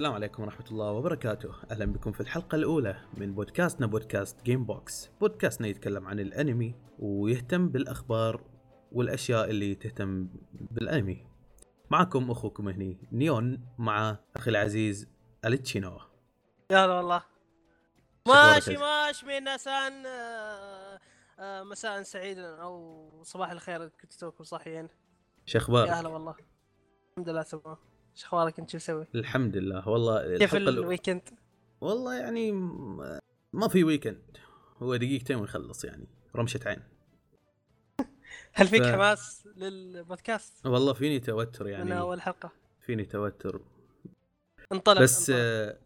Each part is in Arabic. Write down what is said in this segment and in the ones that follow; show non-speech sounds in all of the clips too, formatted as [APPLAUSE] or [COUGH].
السلام عليكم ورحمة الله وبركاته، أهلا بكم في الحلقة الأولى من بودكاستنا بودكاست Game Box، بودكاستنا يتكلم عن الأنمي ويهتم بالأخبار والأشياء اللي تهتم بالأنمي. معكم أخوكم هني نيون مع أخي العزيز أليتشينو. يا هلا والله. ماشي ماشي من ناسان آه، آه، مساء سعيد أو صباح الخير كنتوا توكم صاحيين. شو أخبار؟ يا هلا والله. الحمد لله تمام. إيش أخبارك أنت شو مسوي؟ الحمد لله. والله كيف ال weekend؟ والله يعني ما في weekend هو دقيقتين ونخلص يعني. رمشة عين. [LAUGHS] هل فيك ف- حماس للبودكاست؟ والله فيني توتر من يعني أول حلقة؟ فيني توتر. انطلق بس انطلق. آه،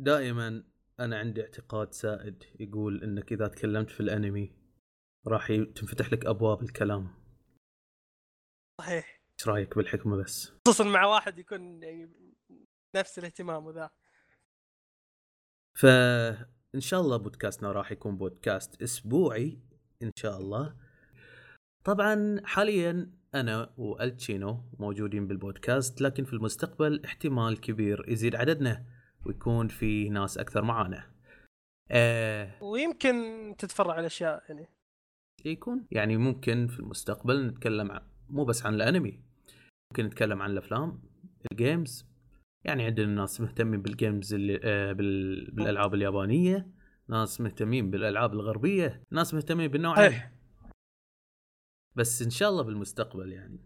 دائما أنا عندي اعتقاد سائد يقول إنك إذا تكلمت في الأنمي راح تنفتح لك أبواب الكلام. صحيح. إيش رأيك بالحكمة بس؟ خصوصا مع واحد يكون يعني نفس الاهتمام وذا. فإن شاء الله بودكاستنا راح يكون بودكاست أسبوعي إن شاء الله. طبعا حاليا أنا وألتشينو موجودين بالبودكاست لكن في المستقبل احتمال كبير يزيد عددنا ويكون في ناس أكثر معانا. آه ويمكن تتفرع على أشياء يعني. يكون. يعني ممكن في المستقبل نتكلم مو بس عن الأنمي. ممكن نتكلم عن الأفلام ال games يعني عندنا ناس مهتمين بال games اللي آه بال... بالألعاب اليابانية ناس مهتمين بالألعاب الغربية ناس مهتمين بالنوعين صحيح بس إن شاء الله بالمستقبل يعني.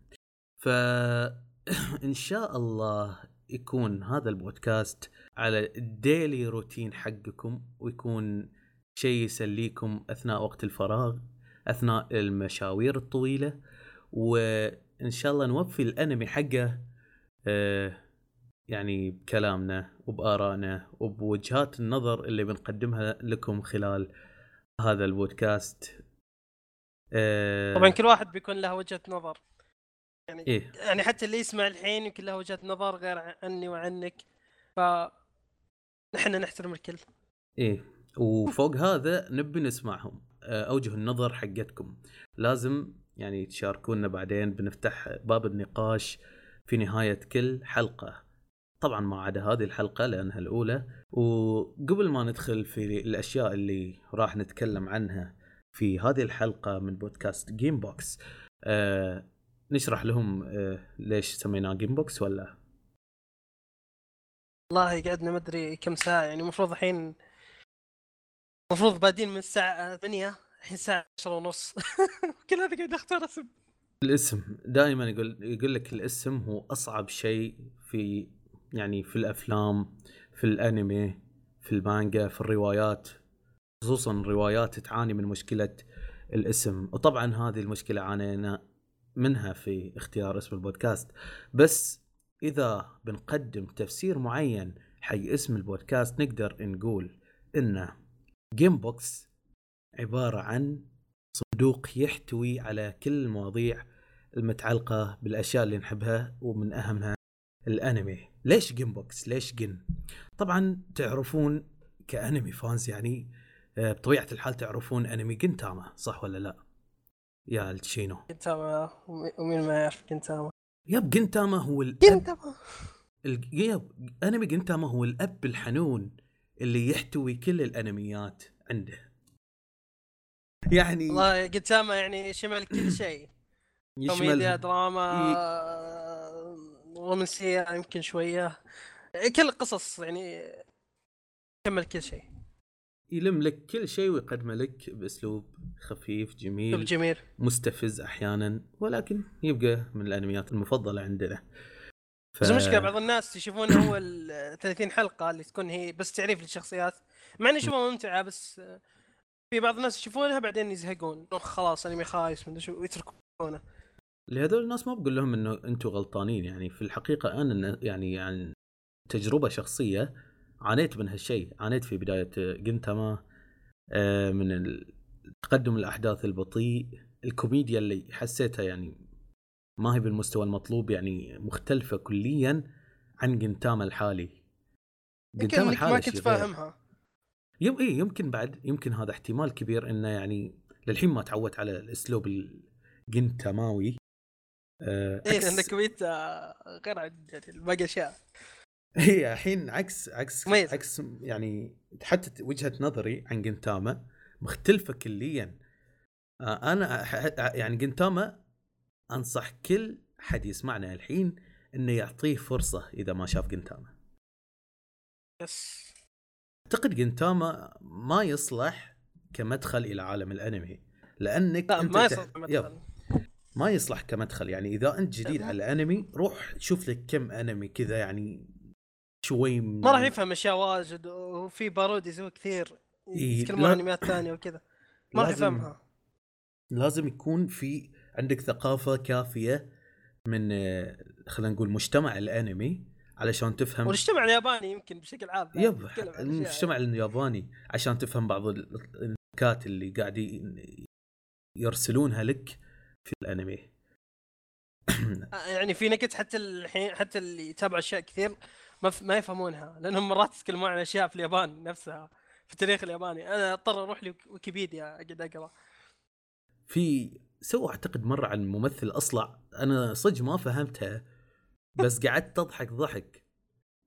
ف [COUGHS] إن شاء الله يكون هذا البودكاست على الديلي روتين حقكم ويكون شيء يسليكم أثناء وقت الفراغ أثناء المشاوير الطويلة وان شاء الله نوفي الأنمي حقه آه، يعني بكلامنا وبآرائنا وبوجهات النظر اللي بنقدمها لكم خلال هذا البودكاست. آه، طبعا كل واحد بيكون له وجهة نظر. يعني إيه. يعني حتى اللي يسمع الحين يمكن له وجهة نظر غير عني وعنك. ف نحن نحترم الكل. إيه. وفوق هذا نبي نسمعهم. آه، أوجه النظر حقتكم. لازم يعني تشاركونا بعدين بنفتح باب النقاش في نهاية كل حلقة. طبعا ما عدا هذه الحلقة لأنها الأولى. وقبل ما ندخل في الأشياء اللي راح نتكلم عنها في هذه الحلقة من بودكاست Game Box آه نشرح لهم آه ليش سميناه Game Box ولا؟ والله قعدنا ما أدري كم ساعة يعني المفروض الحين المفروض بادين من الساعة 8 الحين الساعة 10 ونص. [LAUGHS] كل هذا قاعد أختار اسم. الاسم دائما يقول يقول لك الاسم هو أصعب شيء في يعني في الأفلام في الأنمي في المانجا في الروايات. خصوصا الروايات تعاني من مشكلة الاسم. وطبعا هذه المشكلة عانينا منها في اختيار اسم البودكاست. بس إذا بنقدم تفسير معين حق اسم البودكاست نقدر نقول إنه جن بوكس عبارة عن صندوق يحتوي على كل المواضيع المتعلقة بالأشياء اللي نحبها ومن أهمها الأنمي. ليش جن بوكس ليش جن طبعا تعرفون كأنمي fans يعني آه، بطبيعة الحال تعرفون أنمي جنتاما صح ولا لا؟ يا التشينو كنتاما ومين ما يعرف كنتاما yep جنتاما هو الأب كنتاما ال- yep أنمي جنتاما هو الأب الحنون اللي يحتوي كل الأنميات عنده. يعني والله كنتاما يعني شمل كل شيء. كوميديا يشمل دراما رومانسية يمكن شوية. كل القصص يعني شمل كل شيء. يلم لك كل شيء ويقدمه لك بأسلوب خفيف جميل جميل. مستفز أحيانا ولكن يبقى من الأنميات المفضلة عندنا. ف... بس المشكلة بعض الناس يشوفون أول 30 حلقة اللي تكون هي بس تعريف للشخصيات مع اني اشوفها ممتعة بس في بعض الناس يشوفونها بعدين يزهقون. خلاص أنمي خايس من شو ويتركونه لهذول الناس ما بقول لهم إنه أنتم غلطانين يعني في الحقيقة أنا يعني يعني تجربة شخصية عانيت من هالشيء. عانيت في بداية جنتاما آه، من تقدم الأحداث البطيء. الكوميديا اللي حسيتها يعني ما هي بالمستوى المطلوب يعني مختلفة كليا عن جنتاما الحالي. جنتاما الحالي ما كنت فاهمها. يم إيه يمكن بعد يمكن هذا احتمال كبير إنه يعني للحين ما تعودت على الأسلوب الجنتاماوي آه إيه لأن كويتا غير عن باقي أشياء. [LAUGHS] هي الحين عكس عكس ميز. عكس يعني حتى وجهة نظري عن جنتاما مختلفة كليا. آه أنا يعني جنتاما أنصح كل حد يسمعنا الحين إنه يعطيه فرصة إذا ما شاف جنتاما. يس. أعتقد جنتاما ما يصلح كمدخل إلى عالم الأنمي لأنك لا أنت ما يصلح كمدخل. ما يصلح كمدخل. يعني إذا أنت جديد على الأنمي روح شوف لك كم أنمي كذا يعني شوي من... ما راح يفهم أشياء واجد وفي بارودي يسوي كثير يتكلمون عن أنميات ثانية وكذا. ما راح يفهمها. لازم يكون في عندك ثقافة كافية من خلينا نقول مجتمع الأنمي. علشان تفهم والمجتمع الياباني يمكن بشكل عام يب المجتمع الياباني عشان تفهم بعض النكات اللي قاعدين يرسلونها لك في الأنمي. [COUGHS] آه، يعني في نكت حتى الحين حتى اللي يتابعوا أشياء كثير ما. ما يفهمونها لأنهم مرات يتكلمون عن أشياء في اليابان نفسها في التاريخ الياباني. أنا أضطر أروح لويكيبيديا أقعد أقرأ. في سوى أعتقد مرة عن ممثل أصلع أنا صدق ما فهمتها بس قعدت اضحك ضحك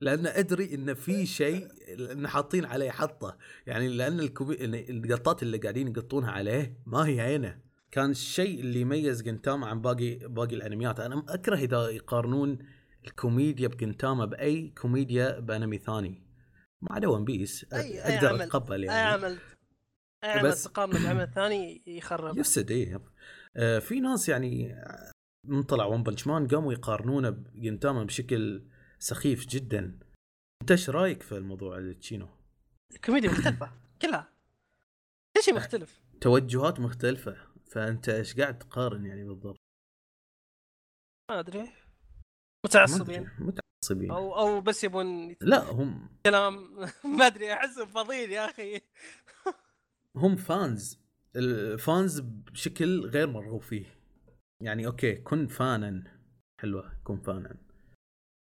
لأن أدري إن في [LAUGHS] شيء إن حاطين عليه حطة يعني لأن الكوبي... القطات اللي قاعدين يقطونها عليه ما هي عينه. كان الشيء اللي يميز جنتاما عن باقي باقي الأنميات. أنا أكره إذا يقارنون الكوميديا بجنتاما بأي كوميديا بأنمي ثاني. ما عدا ون بيس أقدر أتقبل يعني. أي عمل. أي عمل بس تقارنه بعمل ثاني يخرب. يفسد إيه في ناس يعني من طلع ون بنش مان قاموا يقارنونه بجنتاما بشكل سخيف جدا. أنت إيش رأيك في الموضوع التشينو؟ الكوميديا مختلفة [COUGHS] كلها. كل شيء مختلف. توجهات مختلفة فأنت إيش قاعد تقارن يعني بالضبط؟ ما أدري. متعصبين. متعصبين. أو أو بس يبون لا هم كلام. [LAUGHS] ما أدري احسهم فاضيين يا أخي. هم fans ال fans بشكل غير مرغوب فيه. يعني أوكي كن fan. حلوة كن fan.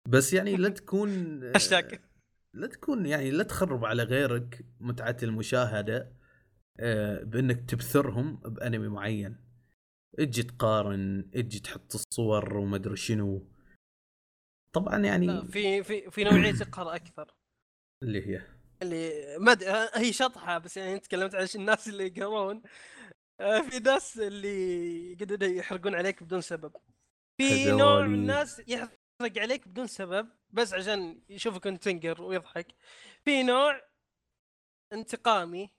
بس يعني لا تكون [LAUGHS] هاشتاج لا تكون يعني لا تخرب على غيرك متعة المشاهدة آه، بأنك تبثرهم بأنمي معين. إجي تقارن إجي تحط الصور وما أدري شنو. طبعا يعني في في في نوعية تقهر أكثر. [CLEARS THROAT] اللي هي؟ اللي ما هي شطحة بس يعني تكلمت عن الناس اللي يقرون. آه، في ناس اللي قد يحرقون عليك بدون سبب. في نوع من الناس يحرق عليك بدون سبب بس عشان يشوفك انت تنقر ويضحك. في نوع انتقامي.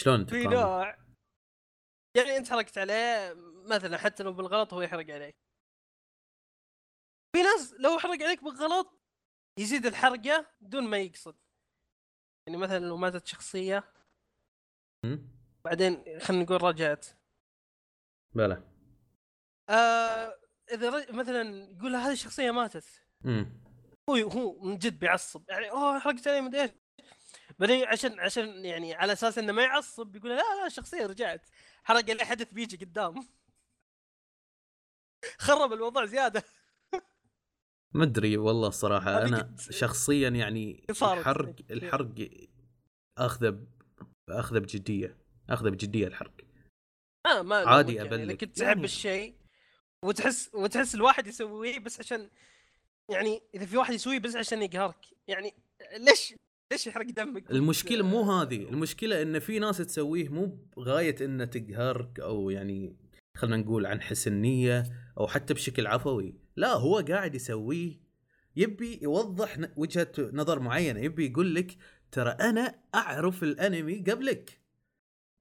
شلون انتقامي؟ في نوع يعني أنت حرقت عليه مثلا حتى لو بالغلط هو يحرق عليك. في ناس لو حرق عليك بالغلط يزيد الحرقة بدون ما يقصد. يعني مثلا لو ماتت شخصية. بعدين خلينا نقول رجعت. بلى. آه إذا رج... مثلا يقول هذه الشخصية ماتت. امم هو هو من جد بيعصب. يعني أوه حرقت علي مدري إيش. بعدين عشان عشان يعني على أساس إنه ما يعصب بيقول لا لا الشخصيه رجعت. حرق لي حدث بيجي قدام. [LAUGHS] خرب الموضوع زيادة. ما ادري والله الصراحة. أنا شخصيا يعني الحرق الحرق أخذه أخذه بجدية. اخذه بجدية الحرق. آه ما عادي يعني أبلك. اذا كنت تحب يعني... الشيء وتحس وتحس الواحد يسويه بس عشان يعني إذا في واحد يسويه بس عشان يقهرك. يعني ليش ليش يحرق دمك؟ المشكلة مو هذه. المشكلة إن في ناس تسويه مو بغاية انه تقهرك أو يعني خلينا نقول عن حسن نيه أو حتى بشكل عفوي. لا هو قاعد يسويه. يبي يوضح وجهة نظر معينة. يبي يقول لك ترى أنا أعرف الأنمي قبلك.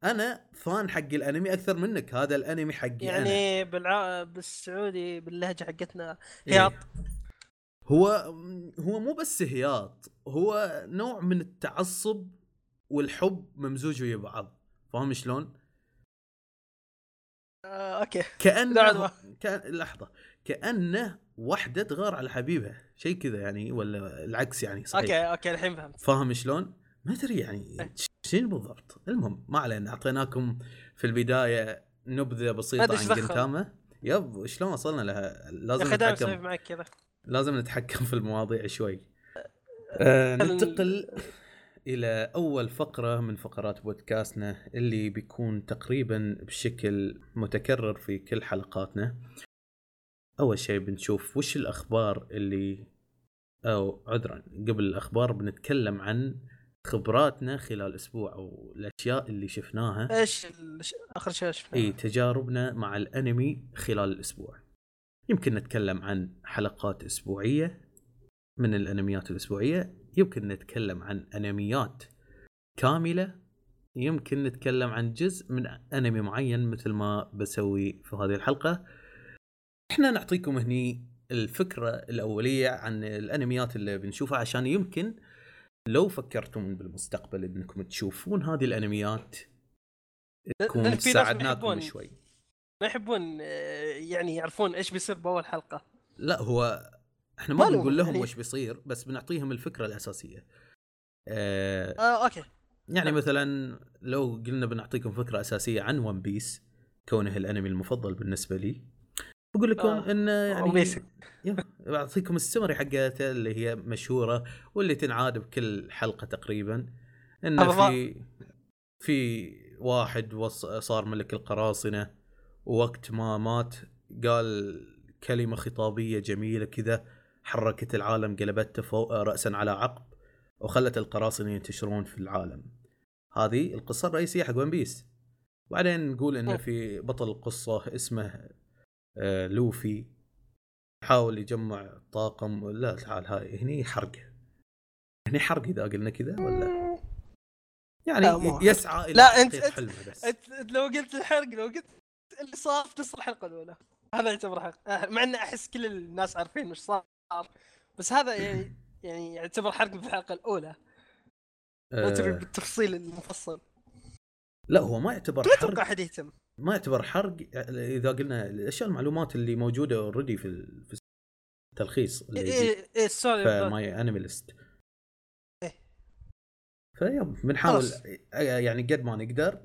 أنا فان حق الأنمي أكثر منك هذا الأنمي حقي يعني بالع... بالسعودي باللهجة حقتنا إيه. هياط. هو هو مو بس هياط هو نوع من التعصب والحب ممزوج ويا بعض. فاهم شلون؟ آه، أوكي. كأنه كان لحظة. كأنه وحدة تغار على حبيبها شيء كذا يعني ولا العكس يعني صحيح. أوكي أوكي الحين فهمت. فاهم شلون؟ ما أدري يعني شنو بالضبط. المهم ما علينا أعطيناكم في البداية نبذة بسيطة عن؟ جنتاما يب شلون وصلنا لها؟ لازم نتحكم. معك كذا. لازم نتحكم في المواضيع شوي. آه خل- ننتقل إلى أول فقرة من فقرات بودكاستنا اللي بيكون تقريبا بشكل متكرر في كل حلقاتنا. أول شيء بنشوف وش الأخبار اللي أو عذرا قبل الأخبار بنتكلم عن خبراتنا خلال أسبوع أو الأشياء اللي شفناها. إيش آخر شيء شفناه؟ إي تجاربنا مع الأنمي خلال الأسبوع. يمكن نتكلم عن حلقات أسبوعية من الأنميات الأسبوعية. يمكن نتكلم عن أنميات كاملة. يمكن نتكلم عن جزء من أنمي معين مثل ما بسوي في هذه الحلقة. إحنا نعطيكم هني الفكرة الأولية عن الأنميات اللي بنشوفها عشان يمكن لو فكرتم بالمستقبل إنكم تشوفون هذه الأنميات تكون ساعدناكم شوي. ما يحبون آه، يعني يعرفون إيش بيصير بأول حلقة. لا هو إحنا ما بنقول لهم يعني- وش بيصير بس بنعطيهم الفكرة الأساسية. آه آه أوكي. يعني نعم. مثلا لو قلنا بنعطيكم فكرة أساسية عن ون بيس كونه الأنمي المفضل بالنسبة لي بقول لكم آه، انه يعني بعطيكم السمري حقته اللي هي مشهورة واللي تنعاد بكل حلقة تقريبا. انه في في واحد وص- صار ملك القراصنة ووقت ما مات قال كلمة خطابية جميلة كذا حركت العالم قلبته فوق راسا على عقب وخلت القراصنة ينتشرون في العالم. هذه القصة الرئيسية حق ون بيس بعدين نقول انه مم. في بطل القصة اسمه آه، لوفي يحاول يجمع طاقم. لا تعال هاي هني حرق. هني حرق إذا قلنا كذا ولا؟ يعني لا، حرق. يسعى إلى لا، أنت- حلمه بس. انت لو قلت الحرق لو قلت اللي صار في نص الحلقة الأولى هذا يعتبر حرق. آه، مع إن أحس كل الناس عارفين وش صار بس هذا يعني [CLEARS THROAT] يعني يعتبر حرق في الحلقة الأولى. لو تبي آه. بالتفصيل المفصل. لا هو ما يعتبر ما أتوقع حرق. أحد يهتم. ما يعتبر حرق إذا قلنا الأشياء المعلومات اللي موجودة already في ال- في التلخيص اللي إيه sorry في My Anime List إيه. ف yep بنحاول. يعني قد ما نقدر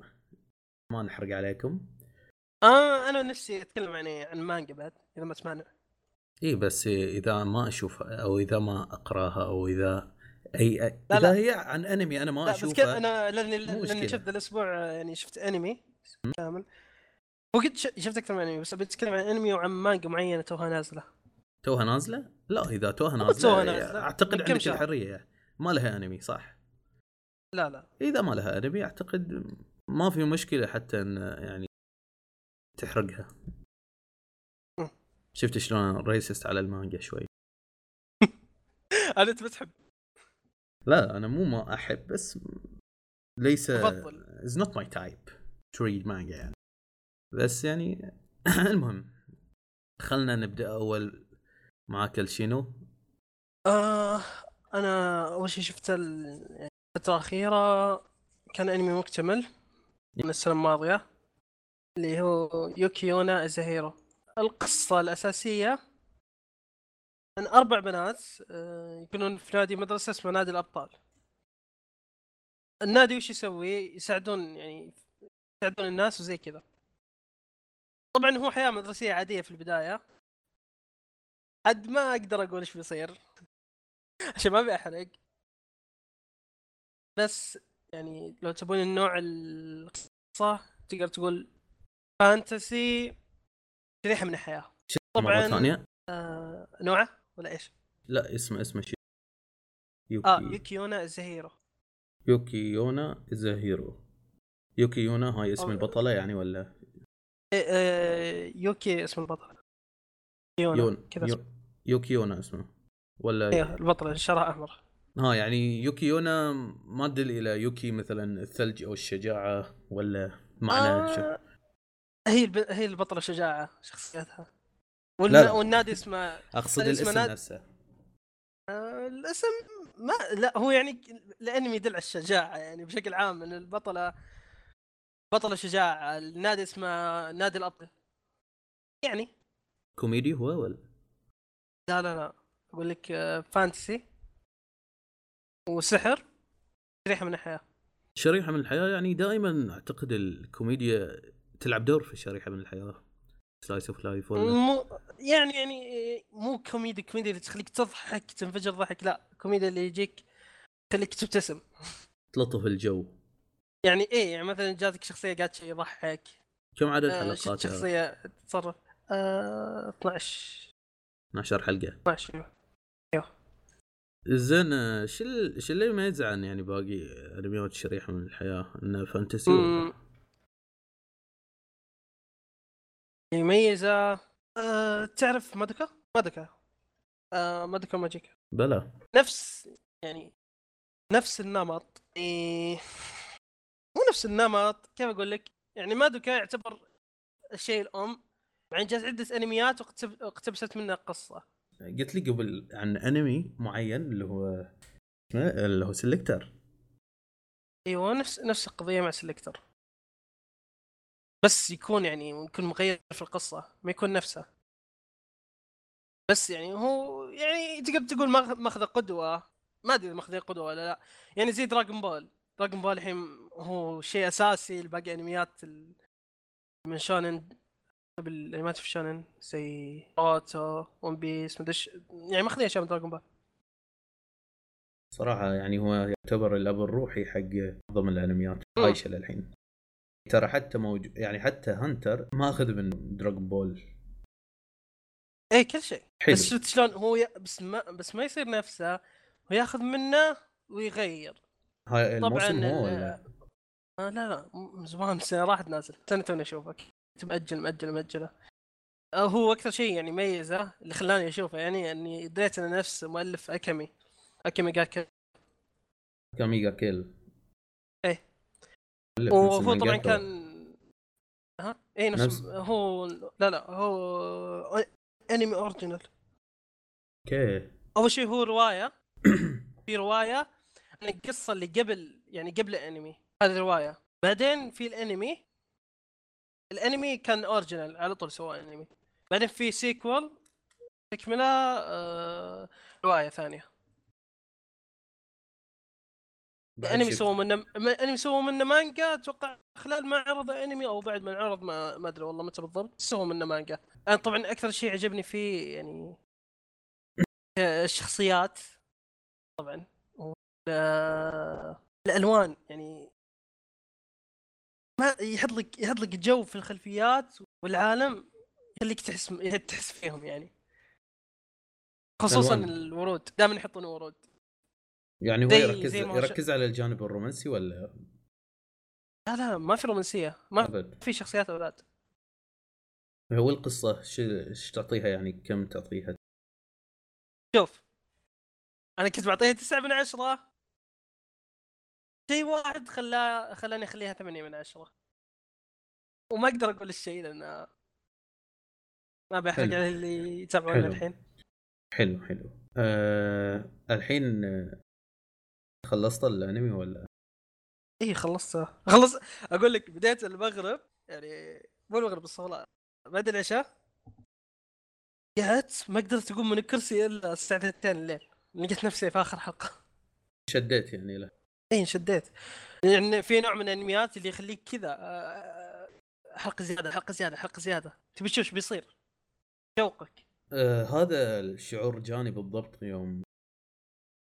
ما نحرق عليكم آه أنا نفسي أتكلم يعني عن مانجا بعد إذا ما تسمعنا اي بس إذا ما اشوفها أو إذا ما أقراها أو إذا أي لا، إذا لا. هي عن انمي أنا ما لا بس أشوفها أنا لأني لأني. شفت الأسبوع يعني شفت انمي كامل وقد شفت أكثر من أنمي بس بتكلم عن أنمي وعن مانجا معينة توها نازلة توها نازلة؟ لا إذا توها توها نازله نازلة. أعتقد عندك شهر. الحرية ما لها أنمي صح؟ لا لا إذا ما لها أنمي أعتقد ما في مشكلة حتى إن يعني تحرقها. شفت شلون ريسست على المانجا شوي [LAUGHS] أنت بتحب لا أنا مو ما أحب بس ليس. is not my type to read مانجا يعني بس يعني [CLEARS THROAT] المهم خلنا نبدأ أول معاك الشينو آه أنا أول شيء شفت ال- الفترة الأخيرة كان أنمي مكتمل من السنة الماضية اللي هو يوكي يونا is a hero القصة الأساسية إن أربع بنات آه، يكونون في نادي مدرسة اسمه نادي الأبطال. النادي وش يسوي؟ يساعدون يعني يساعدون الناس وزي كذا. طبعا هو حياة مدرسية عادية في البداية. قد ما أقدر أقول إيش بيصير. [LAUGHS] عشان ما أبي أحرق. بس يعني لو تبون النوع القصة تقدر تقول فانتسي شريحة من الحياة. طبعاً. ثانية. آه نوعه ولا إيش؟ لا اسمه اسمه شيء يوكي. آه يوكيونا الزهيرو يوكي يونا زاهيرو يوكي يونا هاي اسم البطلة يعني ولا يوكي اسم البطل يونا يون كذا. يو... يوكي يونا اسمه ولا أيوه البطل شعرها أحمر ها يعني يوكي يونا ما تدل إلى يوكي مثلا الثلج أو الشجاعة ولا معنى آه شو؟ هي الب... هي البطله شجاعه شخصيتها والن... لا. والنادي اسمه أقصد الاسم الاسم ناد- نفسه آه الاسم ما لا هو يعني الانمي يدل على الشجاعة يعني بشكل عام إن البطلة بطله شجاعه النادي اسمه نادي الابطال يعني؟ كوميدي هو ولا؟ لا لا لا. أقول لك آه، فانتسي. وسحر. ريحه من الحياة. شريحة من الحياة يعني دائما أعتقد الكوميديا تلعب دور في شريحة من الحياة. slice of life ولا؟ مو يعني يعني مو كوميدي كوميدي اللي تخليك تضحك تنفجر ضحك لا. كوميديا اللي يجيك تخليك تبتسم. تلطف الجو. يعني إيه يعني مثلا جاتك شخصية قالت شيء يضحك. كم عدد آه حلقات شخصية تتصرف آه 12 12 حلقة. 12 زين آه، شو ال- شو اللي يميز عن يعني باقي انميات شريحه من الحياة؟ إنه فانتسي ولا. يميزه. آه تعرف مادوكا؟ مادوكا. آه مادوكا ماجيكا. بلا. نفس يعني نفس النمط. إيه. نفس النمط كيف أقول لك؟ يعني مادوكا يعتبر الشيء الأم. بعدين جات عدة أنميات واقتب- اقتبست منها قصة. قلت لي قبل عن أنمي معين اللي هو اسمه اللي هو سلكتر أيوه نفس نفس القضية مع سلكتر بس يكون يعني يكون مغير في القصة ما يكون نفسه. بس يعني هو يعني تقدر تقول ماخ- ماخذة قدوة. ما أدري إذا ماخذة قدوة ولا لا. يعني زي دراغون بول دراغون بول الحين هو شيء أساسي لباقي أنميات ال- من شونن. بالانميات في شونن زي ناروتو ون بيس إيش. يعني ماخذين اشياء من دراغون بول صراحة يعني هو يعتبر الأب الروحي حق معظم الأنميات مم. عايشة للحين. ترى حتى موجود يعني حتى هانتر ماخذ من دراغون بول اي كل شيء. حلو. بس شفت شلون هو ي... بس ما بس ما يصير نفسه هو ياخذ منه ويغير. هاي طبعا الموسم هو ولا؟ آه لا لا من زمان سنه راحت نازل. سنه توني أشوفك. مأجل مأجل مأجله. آه هو أكثر شيء يعني ميزه اللي خلاني أشوفه يعني إني دريت انه نفس مؤلف أكامي. أكامي جاكا كاميجا كيل. إيه. مؤلف نفس وهو طبعا. كان ها؟ اي نفس, نفس- هو لا لا هو أنمي original. أوكي. أول شيء هو رواية. [COUGHS] في رواية عن القصة اللي قبل يعني قبل الأنمي هذه روايه بعدين في الأنمي الأنمي كان original على طول سوى انمي بعدين في sequel تكمله آه رواية ثانية. بعد انمي شفت- سووا منه م- انمي سووا منه مانجا أتوقع خلال ما عرض انمي أو بعد ما انعرض ما ما أدري والله متى بالضبط سووا منه مانجا. أنا طبعا أكثر شيء عجبني فيه يعني [LAUGHS] آه، الشخصيات. طبعا. الألوان يعني ما يحط لك يحط لك جو في الخلفيات والعالم يخليك تحس تحس فيهم يعني. خصوصا الألوان. الورود دائما يحطون ورود. يعني هو يركز يركز على الجانب الرومانسي ولا؟ لا لا ما في رومانسية. ما أبد. في شخصيات أولاد هو القصة إيش تعطيها يعني كم تعطيها؟ شوف أنا كنت بعطيها تسعة من عشرة. شيء واحد خلاه خلاني أخليها ثمانية من عشرة. وما أقدر أقول الشيء لأن ما بحرق. على اللي يتابعونا. الحين. حلو حلو. آه الحين خلصت الأنمي ولا؟ اي خلصتها خلص أقول لك بديت المغرب يعني مو المغرب الصلاة بعد العشاء قعدت ما قدرت أقوم من الكرسي إلا الساعة 2 الليل لقيت نفسي في آخر حلقة. شديت يعني له. اي انشديت يعني في نوع من الأنميات اللي يخليك كذا آه، حلقة زيادة حلقة زيادة حلقة زيادة. تبي تشوف إيش بيصير؟ شوقك. آه هذا الشعور جاني بالضبط يوم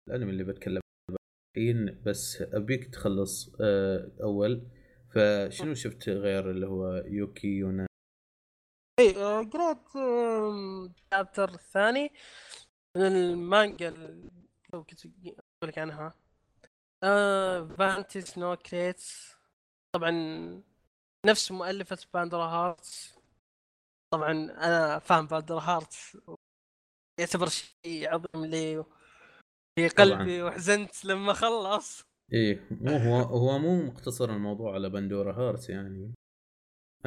الأنمي اللي بتكلم عنه الحين بس أبيك تخلص آه أول. فشنو شفت غير اللي هو يوكي يونا؟ اي آه، قرأت ال chapter الثاني من المانجا اللي أقول لك عنها. Vanitas no Carte طبعا نفس مؤلفة Pandora Hearts طبعا أنا فاهم Pandora Hearts يعتبر شيء عظيم لي في قلبي وحزنت لما خلص. إيه مو هو هو مو مقتصر الموضوع على بندورا هارت يعني.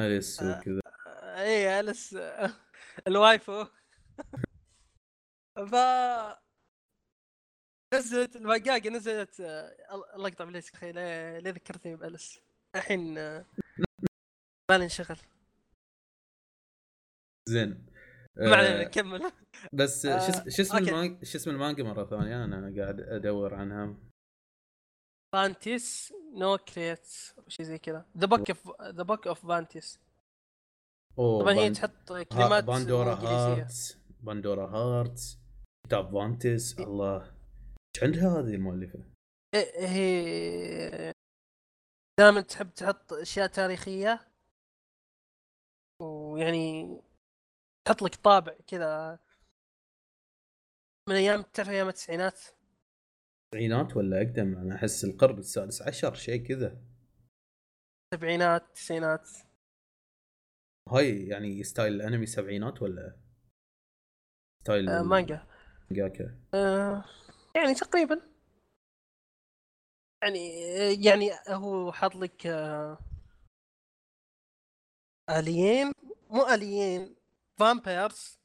اليس آه، وكذا. إيه اليس الوايفو. [LAUGHS] ف نزلت البقاقة نزلت آه، الله يقطع باليس أخي ليه ذكرتني بأليس. الحين آه، بالي انشغل. زين. ما علينا نكمل بس شو اسم المانجا شو اسم المانجا مرة ثانية أنا قاعد أدور عنها. Vanitas no Carte شيء زي كذا. the book of the book of Vanitas طبعا هي تحط كلمات Pandora Hearts Pandora Hearts كتاب Vanitas الله. إيش عندها هذه المؤلفة؟ إيه، هي دائما تحب تحط أشياء تاريخية؟ ويعني تحط لك طابع كذا من أيام تعرف أيام التسعينات؟ التسعينات ولا أقدم؟ أنا أحس القرن السادس عشر شيء كذا. سبعينات تسعينات. هاي يعني style الأنمي سبعينات ولا style آه مانجا. مانجاكا؟ آه. يعني تقريبا. يعني يعني هو حاط لك آه آليين مو آليين فامبيرز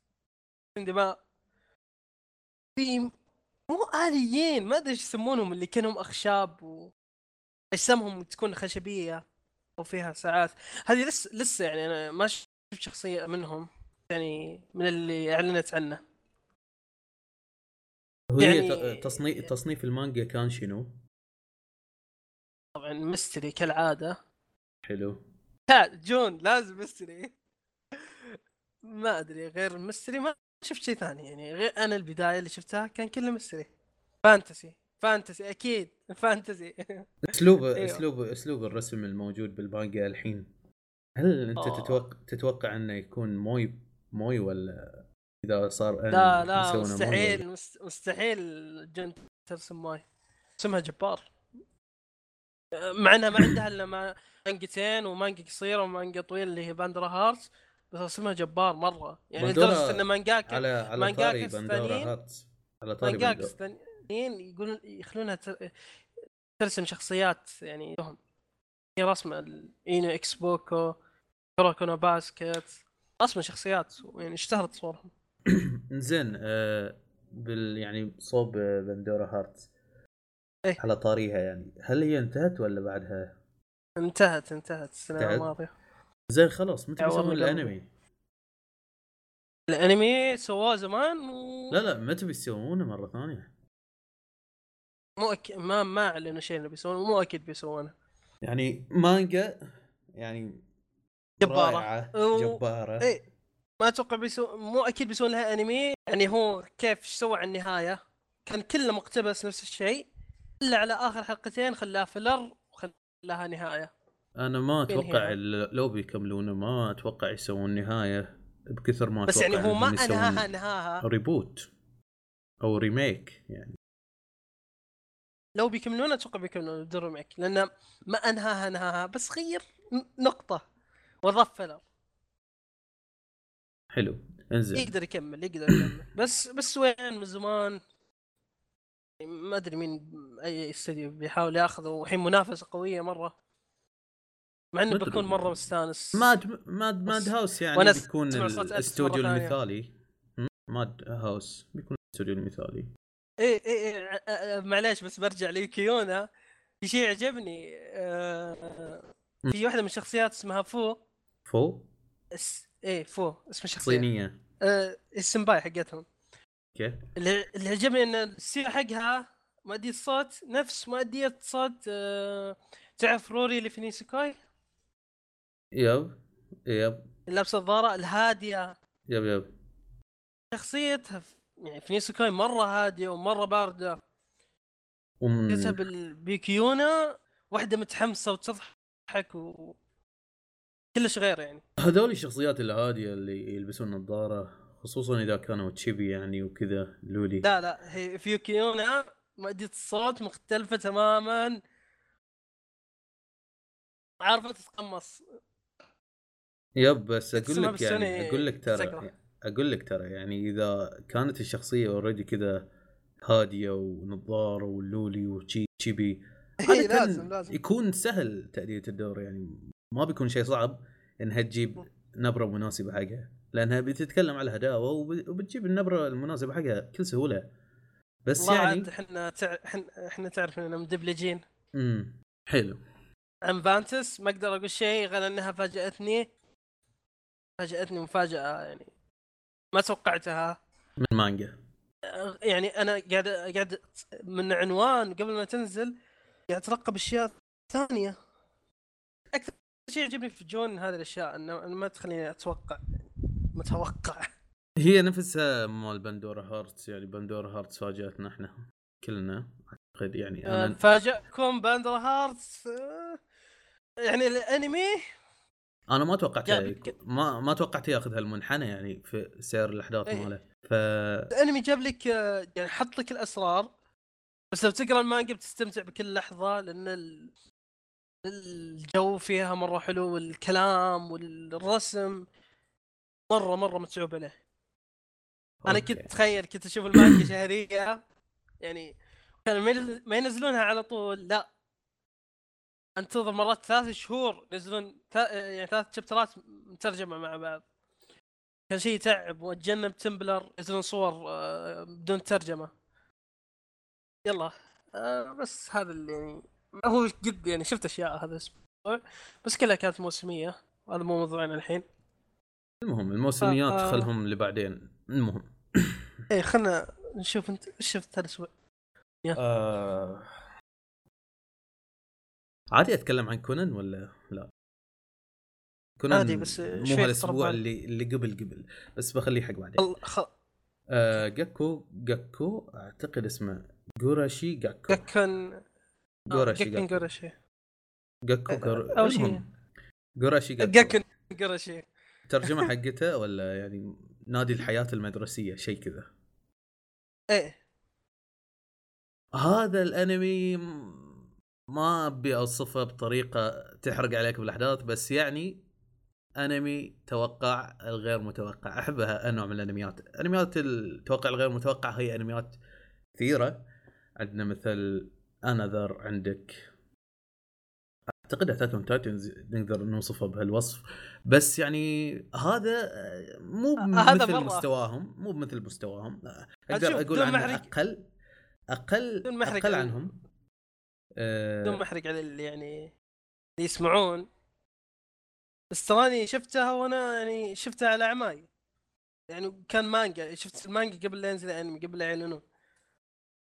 عندما في مو آليين ما أدري إيش يسمونهم اللي كأنهم أخشاب و أجسامهم تكون خشبية وفيها ساعات. هذه لسه لسه يعني أنا ما شفت شخصية منهم يعني من اللي أعلنت عنه. يعني تصنيف تصنيف المانجا كان شنو؟ طبعا mystery كالعادة. حلو. جون لازم mystery. [LAUGHS] ما أدري غير mystery ما شفت شيء ثاني يعني. غير أنا البداية اللي شفتها كان كله mystery. fantasy fantasy أكيد fantasy [LAUGHS] أسلوب أيوه. أسلوب أسلوب الرسم الموجود بالمانجا الحين. هل أنت أوه. تتوقع تتوقع إنه يكون moe moe ولا إذا صار لا لا مستحيل مستحيل جن ترسم moe اسمها جبار. مع إنها ما عندها إلا مانجتين ومانجا قصيرة ومانجا طويلة اللي هي Pandora Hearts بس رسمها جبار مرة. يعني لدرجة إن مانجاكا على على mangaka Pandora Hearts على طاري الثانيين يقولون يخلونها ترسم شخصيات يعني لهم. هي رسمة Inu x Boku Kuroko no Basket. رسمة شخصيات يعني اشتهرت صورهم. [COUGHS] زين آه بال يعني صوب Pandora Hearts إيه؟ على طاريها يعني. هل هي انتهت ولا بعدها؟ انتهت انتهت. السنة الماضية. زين خلاص. متى بيسوون الأنمي؟ الأنمي سواه زمان و... لا لا متى بيسوونه مرة ثانية؟ مو أك... ما ما أعلنوا شيء إنه بيسوونه. مو أكيد بيسوونه. يعني مانجا يعني جبارة. و... جبارة. إيه ما أتوقع بيسو مو أكيد بيسوون لها أنمي. يعني هو كيف سوى على النهاية. كان كله مقتبس نفس الشيء. إلا على آخر حلقتين خلاها filler وخلاها نهاية. أنا ما أتوقع لو بيكملونه ما أتوقع يسوون نهاية بكثر ما بس يعني هو ما أنهاها أنهاها. reboot أو remake يعني. لو بيكملونه أتوقع بيكملونه بدون remake لأنه ما أنهاها أنهاها. بس غير نقطة. وضاف filler حلو انزل يقدر يكمل يقدر يكمل. [COUGHS] بس بس وين؟ من زمان. ما أدري مين أي استديو بيحاول ياخذه. الحين منافسة قوية مرة. مع إنه بكون مرة مستانس. Mad Mad Madhouse يعني بيكون الاستوديو المثالي. Madhouse. بيكون الاستوديو المثالي. إيه إيه, إيه. معليش بس برجع لكيونا في شيء عجبني. آه في واحدة من الشخصيات اسمها فو. فو؟ إيه فو اسم الشخصيه صينية. آه السمباي حقتهم. كيف؟ اللي, اللي عجبني إن ال seiyuu حقها مؤدية الصوت نفس مؤدية صوت آه تعرف روري اللي في Nisekoi؟ yep yep. لابسة النظارة الهادية. yep yep. شخصيتها يعني في Nisekoi مرة هادية ومرة باردة. ومن بيوكي يونا واحدة متحمسة وتضحك و كلش غير يعني. هذول الشخصيات الهادية اللي يلبسون نظارة خصوصا إذا كانوا chibi يعني وكذا loli. لا لا هي في يوكي يونا مو هادية الصوت مختلفة تماما. عارفة تتقمص. يب بس أقول لك يعني أقول لك ترى أقول لك ترى يعني إذا كانت الشخصية اوريدي كذا هادية ونظارة واللولي وتشيبي إيه، لازم لازم. يكون سهل تأدية الدور يعني. ما بيكون شيء صعب إنها تجيب نبرة مناسبة حقها لأنها بتتكلم على الهداوه وب- وبتجيب النبرة المناسبة حقها بكل سهولة. بس يعني عاد إحنا تع... إحنا تعرف إننا مدبلجين. امم حلو. عن Vanitas ما أقدر أقول شيء غير إنها فاجأتني. فاجأتني مفاجأة يعني. ما توقعتها. من مانجا. يعني أنا قاعد قاعد من عنوان قبل ما تنزل قاعد أترقب أشياء ثانية. أكثر شيء يعجبني في جون هذه الأشياء إنه ما تخليني أتوقع متوقع. [LAUGHS] هي نفسها مال Pandora Hearts يعني Pandora Hearts فاجاتنا إحنا كلنا. أعتقد يعني آه، أنا فاجأكم Pandora Hearts آه، يعني الأنمي؟ أنا ما توقعت ما ما توقعت ياخذ هالمنحنى يعني في سير الأحداث إيه. ماله. ف الأنمي جاب لك آه، يعني حط لك الأسرار بس لو تقرأ المانجا بتستمتع بكل لحظة لأن الجو فيها مرة حلو والكلام والرسم مرة مرة متعوب عليه. أنا. كنت تخيل كنت أشوف المانجا شهرية يعني كانوا ما ينزل- ما ينزلونها على طول لا. أنتظر مرات ثلاث شهور ينزلون يعني ثلاث شابترات مترجمة مع بعض. كان شيء تعب وأتجنب تمبلر ينزلون صور آه، بدون ترجمة. يلا آه، بس هذا اللي يعني هو جد يعني شفت أشياء هذا الأسبوع بس كلها كانت موسمية وهذا مو موضوعنا الحين. المهم الموسميات آه. خلهم لبعدين. المهم. إيه خلنا نشوف أنت إيش شفت هالاسبوع آه... عادي أتكلم عن كونان ولا لا؟ كونان عادي، بس مو هالأسبوع اللي اللي قبل قبل. بس بخليه حق بعدين. خل... آه جاكو جاكو أعتقد اسمه جوراشي جاكو. جاكن جوراشي جاكن جوراشي جاكو جور... أول شيء. جوراشي جاكن جوراشي ترجمة [LAUGHS] حقته ولا يعني نادي الحياة المدرسية شيء كذا؟ إيه. هذا الأنمي ما أبي أوصفه بطريقة تحرق عليك بالأحداث بس يعني أنمي توقع الغير متوقع. أحبها انواع من الأنميات. أنميات التوقع الغير متوقع هي أنميات كثيرة. عندنا مثل Another عندك. أعتقد Attack on Titans نقدر نوصفه بهالوصف. بس يعني هذا آه، مو هذا مثل مرة. مستواهم مو مثل مستواهم. شوف، أقدر أقول محرق. أقل أقل محرق أقل على- عنهم. آه، بدون محرق على اللي يعني اللي يسمعون. بس تراني شفتها وأنا يعني شفتها على أعماي. يعني كان مانجا شفت المانجا قبل لا ينزل الأنمي قبل لا يعلنون.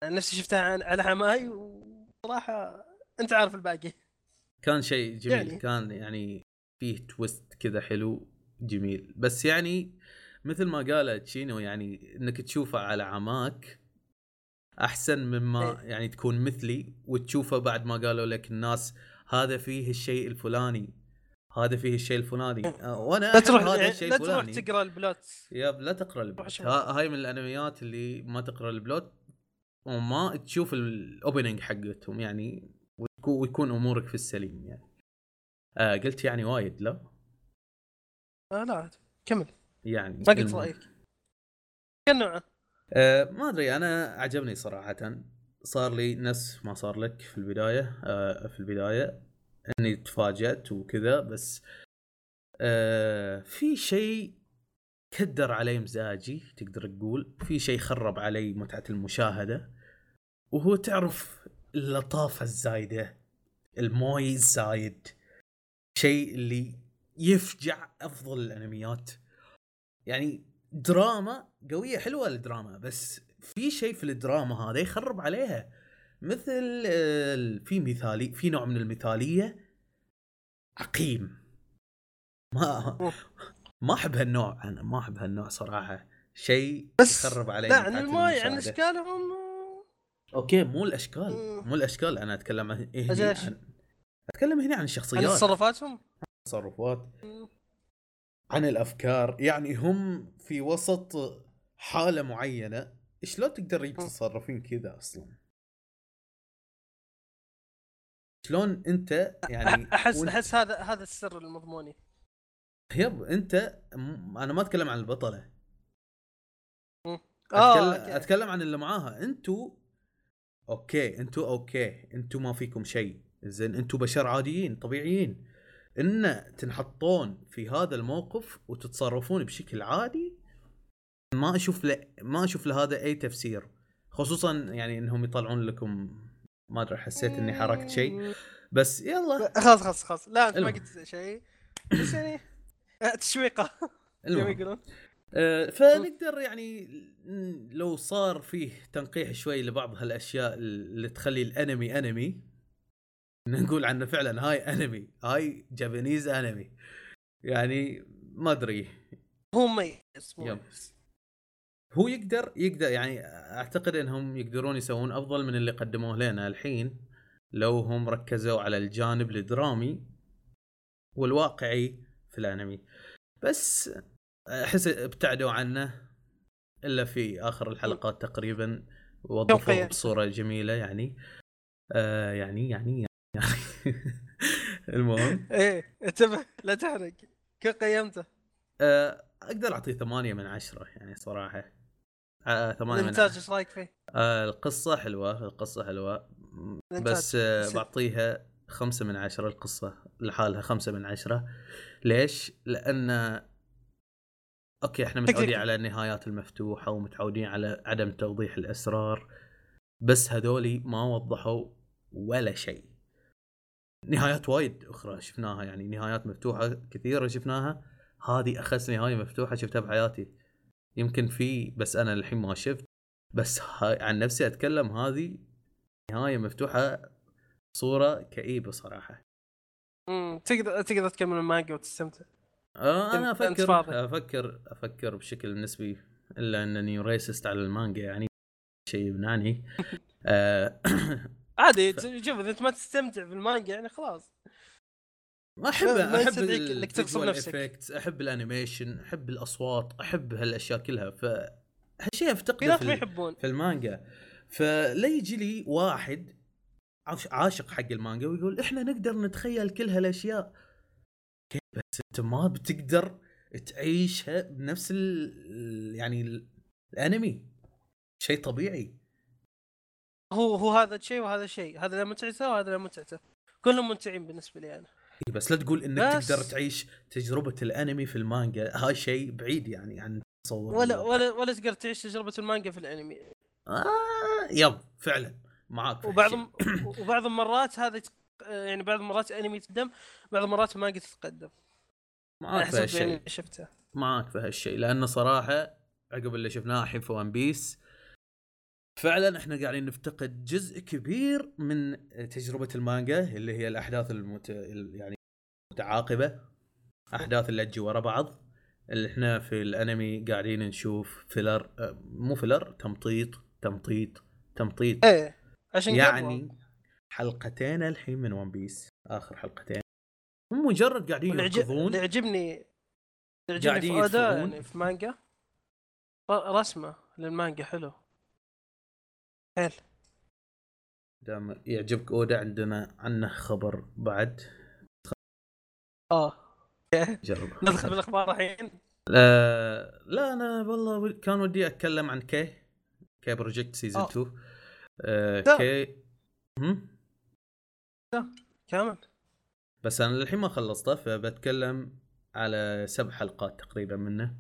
أنا نفسي شفتها على اعماي وصراحة أنت عارف الباقي. كان شيء جميل يعني. كان يعني فيه twist كذا حلو جميل. بس يعني مثل ما قال تشينو يعني إنك تشوفه على عماك أحسن مما إيه. يعني تكون مثلي وتشوفه بعد ما قالوا لك الناس هذا فيه الشيء الفلاني هذا فيه الشيء الفلاني. آه، وأنا لا تروح هذا يعني الشيء لا تروح تقرأ ال plot. يب لا تقرأ ال plot. هاي من الأنميات اللي ما تقرأ ال plot. وما تشوف ال opening حقتهم يعني ويكون أمورك في السليم يعني. آه قلت يعني وايد لا؟ آه لا كمل. يعني ما قلت. رأيك. كم نوعه؟ آه ما أدري أنا عجبني صراحة. صار لي نفس ما صار لك في البداية. آه في البداية إني تفاجأت وكذا بس آه في شيء كدر علي مزاجي تقدر تقول. في شيء خرب علي متعة المشاهدة وهو تعرف اللطافة الزايدة الموي الزايد. شيء اللي يفجع أفضل الأنميات. يعني دراما قوية حلوة الدراما بس في شيء في الدراما هذا يخرب عليها. مثل في مثالي في نوع من المثالية عقيم. ما ما أحب هالنوع. أنا ما أحب هالنوع صراحة. شيء بس يخرب علي لا عن الماي عن المشاهدة. إشكالهم آه، okay مو الأشكال. مو الأشكال. أنا أتكلم عن هنا؟ عن أتكلم هنا عن عن الشخصيات تصرفاتهم؟ التصرفات مم. عن الأفكار. يعني هم في وسط حالة معينة. شلون تقدر يتصرفين كذا أصلا؟ شلون أنت يعني احس أحس هذا هذا السر المضموني. yep انت م- أنا ما اتكلم عن البطلة. اتكلم okay. أتكلم عن اللي معاها. انتو okay انتو okay. انتو ما فيكم شيء. زين انتو بشر عاديين طبيعيين. إن تنحطون في هذا الموقف وتتصرفون بشكل عادي ما أشوف ل... ما أشوف لهذا أي تفسير. خصوصا يعني إنهم يطلعون لكم ما أدري حسيت إني حركت شيء. بس يلا. خلاص خلاص خلاص. لا أنت ما. قلت شيء. بس يعني آه، [LAUGHS] تشويقة. يقولون. آه، فنقدر يعني لو صار فيه تنقيح شوي لبعض هالأشياء اللي تخلي الأنمي أنمي نقول عنه فعلا هاي أنمي هاي جابانيز أنمي. يعني ما أدري. هو. مميز هو يقدر يقدر يعني أعتقد إنهم يقدرون يسوون أفضل من اللي قدموه لنا الحين لو هم ركزوا على الجانب الدرامي والواقعي في الأنمي. بس أحس ابتعدوا عنه إلا في آخر الحلقات تقريبا قيم. بصورة جميلة يعني آه يعني يعني يعني [LAUGHS] المهم إيه انتبه لا تحرق كم قيمته؟ آه أقدر أعطيه ثمانية من عشرة يعني صراحة آه ثمانية من الإنتاج إيش رأيك فيه؟ آه القصة حلوة القصة حلوة. بس آه بعطيها خمسة من عشرة القصة لحالها خمسة من عشرة ليش؟ لأن أوكي إحنا متعودين. على النهايات المفتوحة ومتعودين على عدم توضيح الأسرار بس هذولي ما وضحوا ولا شيء. نهايات وايد أخرى شفناها يعني نهايات مفتوحة كثيرة شفناها. هذه أخس نهاية مفتوحة شفتها بحياتي. يمكن في بس أنا الحين ما شفت. بس عن نفسي أتكلم هذه نهاية مفتوحة صورة كئيبة صراحة. امم تقدر تقدر تكمل المانجا وتستمتع. آه أنا أفكر. أفكر أفكر بشكل نسبي إلا أنني resist على المانجا يعني شيء يمنعني [LAUGHS] آه [COUGHS] عادي شوف إذا انت ما تستمتع بالمانجا يعني خلاص. ما احب أحب إنك تغصب نفسك. أحب ال animation أحب الأصوات أحب هالأشياء كلها. ف هالشيء في افتقده في, يحبون. في المانجا. فلا يجي لي واحد عاشق حق المانجا ويقول إحنا نقدر نتخيل كل هالأشياء. كيف بس أنت ما بتقدر تعيشها بنفس ال يعني ال- الأنمي. شيء طبيعي. هو هو هذا شيء وهذا شيء. هذا له متعته وهذا له متعته. كلهم ممتعين بالنسبة لي أنا. إي بس لا تقول إنك بس- تقدر تعيش تجربة الأنمي في المانجا. هاي شيء بعيد يعني عن تصور. ولا ولا ولا تقدر تعيش تجربة المانجا في الأنمي. آه يب فعلا. معاك. وبعض. وبعض المرات هذا يعني بعض المرات الانمي يتقدم بعض المرات المانجا تتقدم على معاك في هالشيء يعني شفته. معاك في هالشيء لأنه صراحة عقب اللي شفناه الحين في One Piece فعلا إحنا قاعدين نفتقد جزء كبير من تجربة المانجا اللي هي الأحداث المت... ال- يعني متعاقبة. أحداث اللي تجي ورا بعض. اللي إحنا في الأنمي قاعدين نشوف filler آه، مو filler تمطيط تمطيط تمطيط. إيه. عشان يعني حلقتين الحين من ون بيس آخر حلقتين. مجرد قاعدين يركضون يعجبني يعجبني في اداء يعني في مانجا. رسمة للمانجا حلو. حيل. دام يعجبك أودا عندنا عنه خبر بعد. آه. جرب. [LAUGHS] ندخل بالاخبار الحين. لا, لا أنا والله كان ودي أتكلم عن K K Project season 2 آه، K هم؟ لا كامل. بس أنا للحين ما خلصته فبتكلم على سبع حلقات تقريبا منه.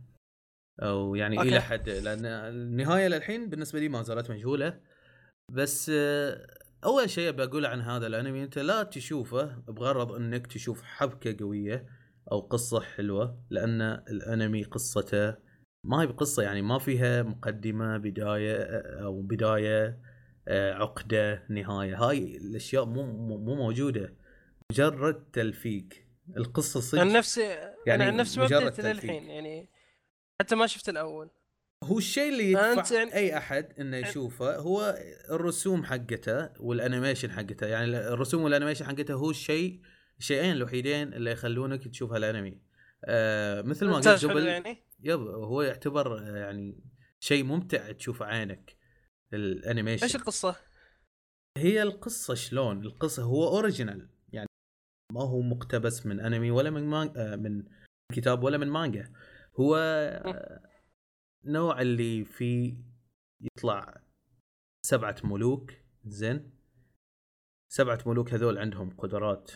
أو يعني okay. إلى حد لأن النهاية للحين بالنسبة لي ما زالت مجهولة. بس آه، أول شيء بقول عن هذا الانمي يعني أنت لا تشوفه بغرض إنك تشوف حبكة قوية أو قصة حلوة لأن الأنمي قصته ما هي بقصة يعني ما فيها مقدمة بداية آه، أو بداية. عقدة نهاية. هاي الأشياء مو مو مو موجودة. مجرد تلفيق. القصة صدق. عن نفسي يعني عن نفسي ما مجرد بديت. للحين يعني حتى ما شفت الأول. هو الشيء اللي يدفع أنت يعني- أي أحد إنه يشوفه هو الرسوم حقته وال animation حقته. يعني الرسوم وال animation حقته هو الشيء الشيئين الوحيدين اللي يخلونك تشوف هالأنمي. آه مثل ما قلت قبل يعني. yep هو يعتبر آه، يعني شيء ممتع تشوف عينك. ال animation. إيش القصة؟ هي القصة شلون؟ القصة هو original يعني ما هو مقتبس من انمي ولا من مان... آه، من كتاب ولا من مانجا هو نوع اللي فيه يطلع سبعة ملوك. زين. سبعة ملوك هذول عندهم قدرات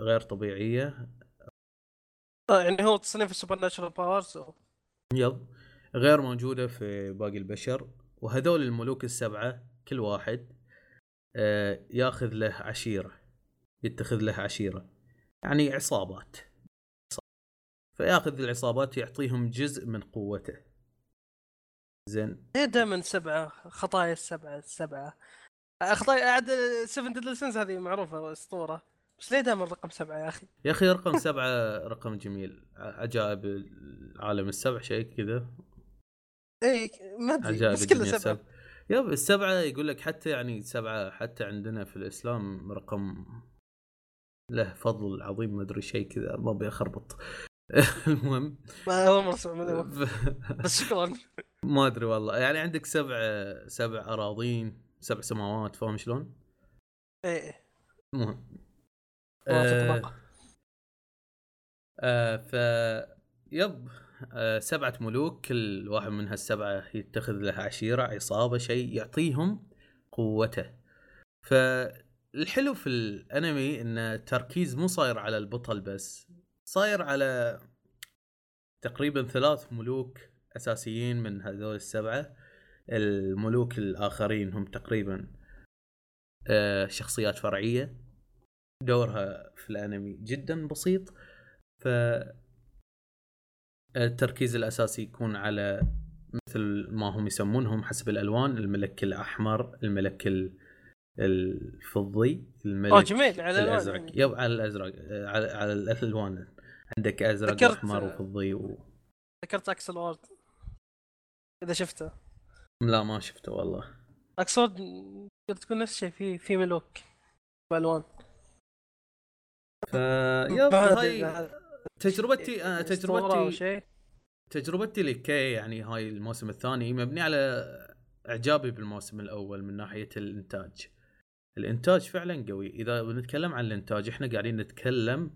غير طبيعية. آه يعني هو تصنيف ال supernatural powers yep. غير موجودة في باقي البشر. وهذول الملوك السبعة كل واحد آه، ياخذ له عشيرة يتخذ له عشيرة يعني عصابات. فياخذ العصابات يعطيهم جزء من قوته. زين. ليه دائما سبعة خطايا السبعة السبعة. خطايا عاد سفن ديدل هذه معروفة أسطورة. بس ليه دائما رقم سبعة يا أخي؟ يا أخي رقم سبعة رقم جميل. عجائب العالم السبع شيء كذا. اي ما أدري بس كله سبعة. يب السبعة يقول لك حتى يعني سبعة حتى عندنا في الإسلام رقم له فضل عظيم ما أدري شيء كذا ما أبي أخربط. [LAUGHS] المهم. ما اول مره [LAUGHS] بس شكرا. ما أدري والله. يعني عندك سبع سبع أراضين سبع سماوات فاهم شلون؟ إيه. المهم. آه آه ف يب. سبعة ملوك كل واحد من هالسبعة يتخذ له عشيرة عصابة شيء يعطيهم قوته. فالحلو في الأنمي إن التركيز مو صاير على البطل بس صاير على تقريبا ثلاث ملوك أساسيين من هذول السبعة. الملوك الآخرين هم تقريبا آه، شخصيات فرعية. دورها في الأنمي جدا بسيط. ف التركيز الأساسي يكون على مثل ما هم يسمونهم حسب الألوان الملك الأحمر الملك الفضي الملك أوه جميل على الأزرق. يب على الأزرق على, على الألوان. عندك أزرق واحمر وفضي و... ذكرت أكسل وورد. إذا شفته. لا ما شفته والله. اقصد تكون نفس الشيء في في ملوك بألوان. ف يب هاي تجربتي أنا تجربتي تجربتي لكي يعني هاي الموسم الثاني مبني على إعجابي بالموسم الأول من ناحية الإنتاج. الإنتاج فعلا قوي. إذا بنتكلم عن الإنتاج إحنا قاعدين نتكلم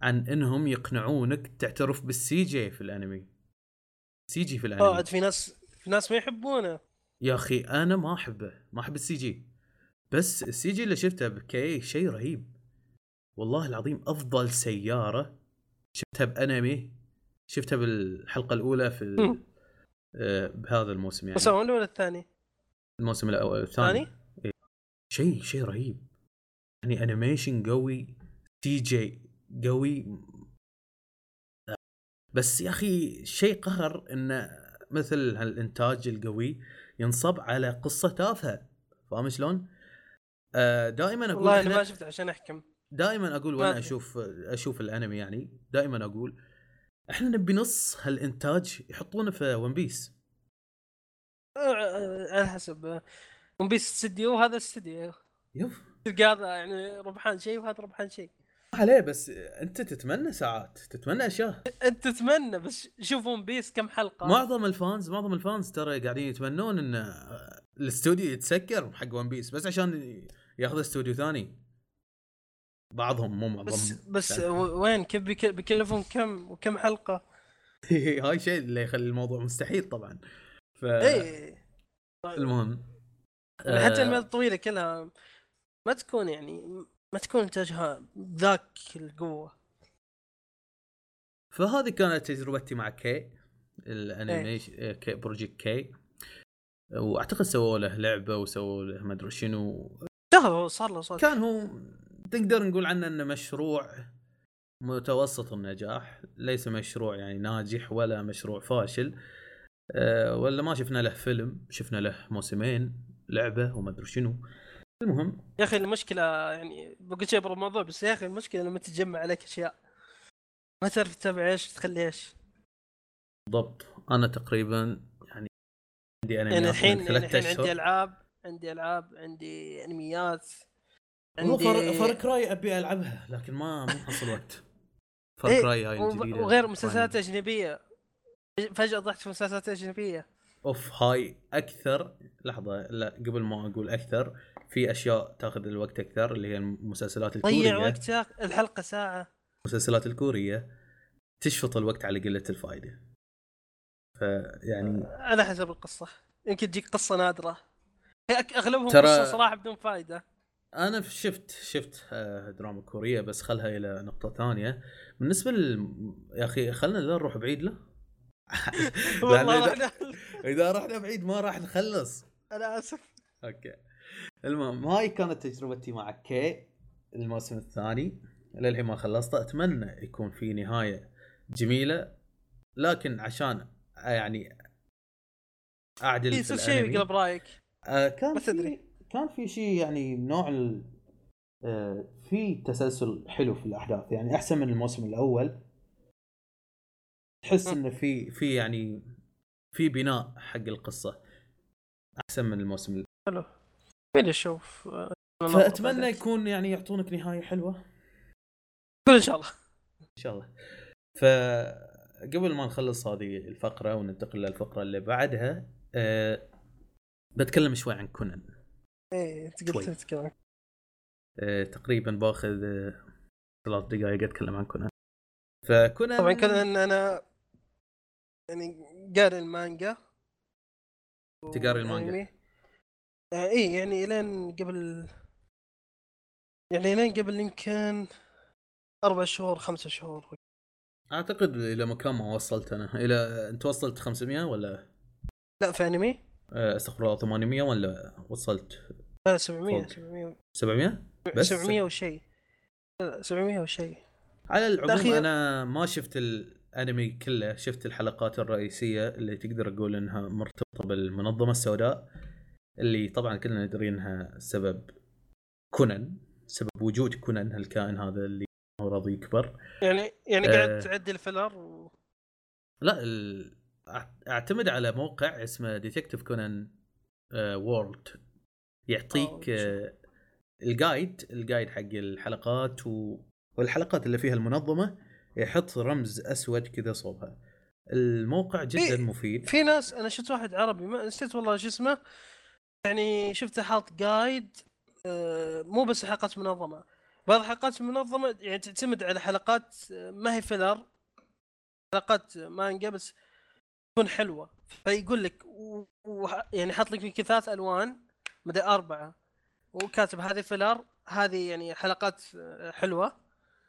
عن إنهم يقنعونك تعترف بالسي جي في الأنمي. سي جي في الأنمي. آه في ناس في ناس ما يحبونه. يا أخي أنا ما أحبه. ما أحب السي جي بس السي جي اللي شفته ب K شيء رهيب. والله العظيم أفضل سيارة شفتها بأنمي شفتها بالحلقة الأولى في آه بهذا الموسم يعني. بس الأول ولا الثاني؟ الموسم الأول الثاني. إيه. شيء شيء رهيب. يعني animation قوي CG قوي. بس يا أخي شيء قهر انه مثل هالإنتاج القوي ينصب على قصة تافهة. فاهم شلون؟ آه دائما أقول والله أنا ما شفت عشان أحكم. دائما أقول وأنا أشوف أشوف الأنمي يعني دائما أقول إحنا نبي نص هالإنتاج يحطونه في One Piece على حسب. One Piece استديو وهذا استديو ف تلقى هذا يعني ربحان شيء وهذا ربحان شيء. عليه بس أنت تتمنى ساعات تتمنى أشياء. أنت تتمنى بس شوف One Piece كم حلقة. معظم ال fans معظم ال fans ترى قاعدين يتمنون إن الاستوديو يتسكر حق One Piece بس عشان ياخذ استوديو ثاني. بعضهم مو معظم بس [LAUGHS] بس وين؟ كيف بيكلفون كم وكم حلقة؟ [LAUGHS] هاي شيء اللي يخلي الموضوع مستحيل طبعا. ف اي المهم يعني حتى المدة الطويلة كلها ما تكون يعني ما تكون انتاجها ذاك القوة. فهذه كانت تجربتي مع K ال animation إيه. K Project K وأعتقد سووا له لعبة وسووا له ما أدري شنو. صار له صار كان هو تقدر نقول عنه إنه مشروع متوسط النجاح ليس مشروع يعني ناجح ولا مشروع فاشل. أه ولا ما شفنا له فيلم شفنا له موسمين لعبة وما أدري شنو. المهم. يا أخي المشكلة يعني بقول شيء برا الموضوع بس يا أخي المشكلة لما تتجمع عليك أشياء. ما تعرف تتابع إيش تخلي إيش. بالضبط. أنا تقريبا يعني عندي أنميات يعني الحين يعني الحين عندي ألعاب عندي ألعاب عندي أنميات. عندي Far... Far Cry أبي ألعبها لكن ما ما حصل وقت. [LAUGHS] Far إيه Cry هاي الجديده وغير مسلسلات أجنبية. فجأة طحت في مسلسلات أجنبية. أوف هاي أكثر لحظة لا قبل ما أقول أكثر في أشياء تأخذ الوقت أكثر اللي هي المسلسلات الكورية. ضيع وقت الحلقة ساعة. المسلسلات الكورية تشفط الوقت على قلة الفائده فيعني على حسب القصة. يمكن تجيك قصة نادرة. أغلبهم ترى- قصة صراحة بدون فائده أنا شفت شفت آه، دراما كورية بس خلها إلى نقطة ثانية. بالنسبة لل يا أخي خلنا لا نروح بعيد لا؟ [LAUGHS] والله إذا, رحنا إذا رحنا بعيد ما راح نخلص. أنا آسف. okay. المهم هاي كانت تجربتي مع K الموسم الثاني. للحين ما خلصته. أتمنى يكون في نهاية جميلة. لكن عشان يعني اعدل في يصير شيء يقلب رأيك. آه كان في تدري. كان في شيء يعني نوع ال... آه في تسلسل حلو في الأحداث. يعني أحسن من الموسم الأول. تحس. إنه في في يعني في بناء حق القصة. أحسن من الموسم الأول. حلو. فين أشوف. فأتمنى يكون يعني يعطونك نهاية حلوة. إن شاء الله. إن شاء الله. فقبل ما نخلص هذه الفقرة وننتقل للفقرة اللي بعدها أه بتكلم شوي عن كونان. إيه انت شوي. قلت تتكلم تقريبا باخذ أه ثلاث دقائق أتكلم عن كونان. فكونان طبعا كذا ان أنا يعني قاري المانجا. تقاري المانجا. والأنمي. آه إيه يعني لين قبل يعني لين قبل يمكن أربع شهور خمسة شهور. أعتقد إلى مكان ما وصلت أنا. إلى أنت وصلت 500 ولا؟ لا في أنمي. استغفر الله 800 ولا وصلت؟ لا 700 فوق. 700 700 بس؟ 700 وشيء لا 700 وشيء على العموم الأخير- أنا ما شفت الأنمي كله شفت الحلقات الرئيسية اللي تقدر تقول إنها مرتبطة بالمنظمة السوداء اللي طبعا كلنا ندري إنها سبب كونان سبب وجود كونان هالكائن هذا اللي مو راضي يكبر. يعني يعني آه. قاعد تعدي ال filler و... لا ال... أعتمد على موقع اسمه Detective Conan World يعطيك آه، آه، ال guide ال guide حق الحلقات و... والحلقات اللي فيها المنظمة يحط رمز أسود كذا صوبها. الموقع جدا مفيد. في ناس أنا شفت واحد عربي ما نسيت والله شو اسمه. يعني شفته حاط guide آه، مو بس حلقات منظمة. بعض الحلقات المنظمه يعني تعتمد على حلقات آه، ما هي filler حلقات مانجا بس تكون حلوة. فيقول لك و... و... يعني حاط لك يمكن ثلاث ألوان مدى أربعة. وكاتب هذه filler هذه يعني حلقات آه، حلوة.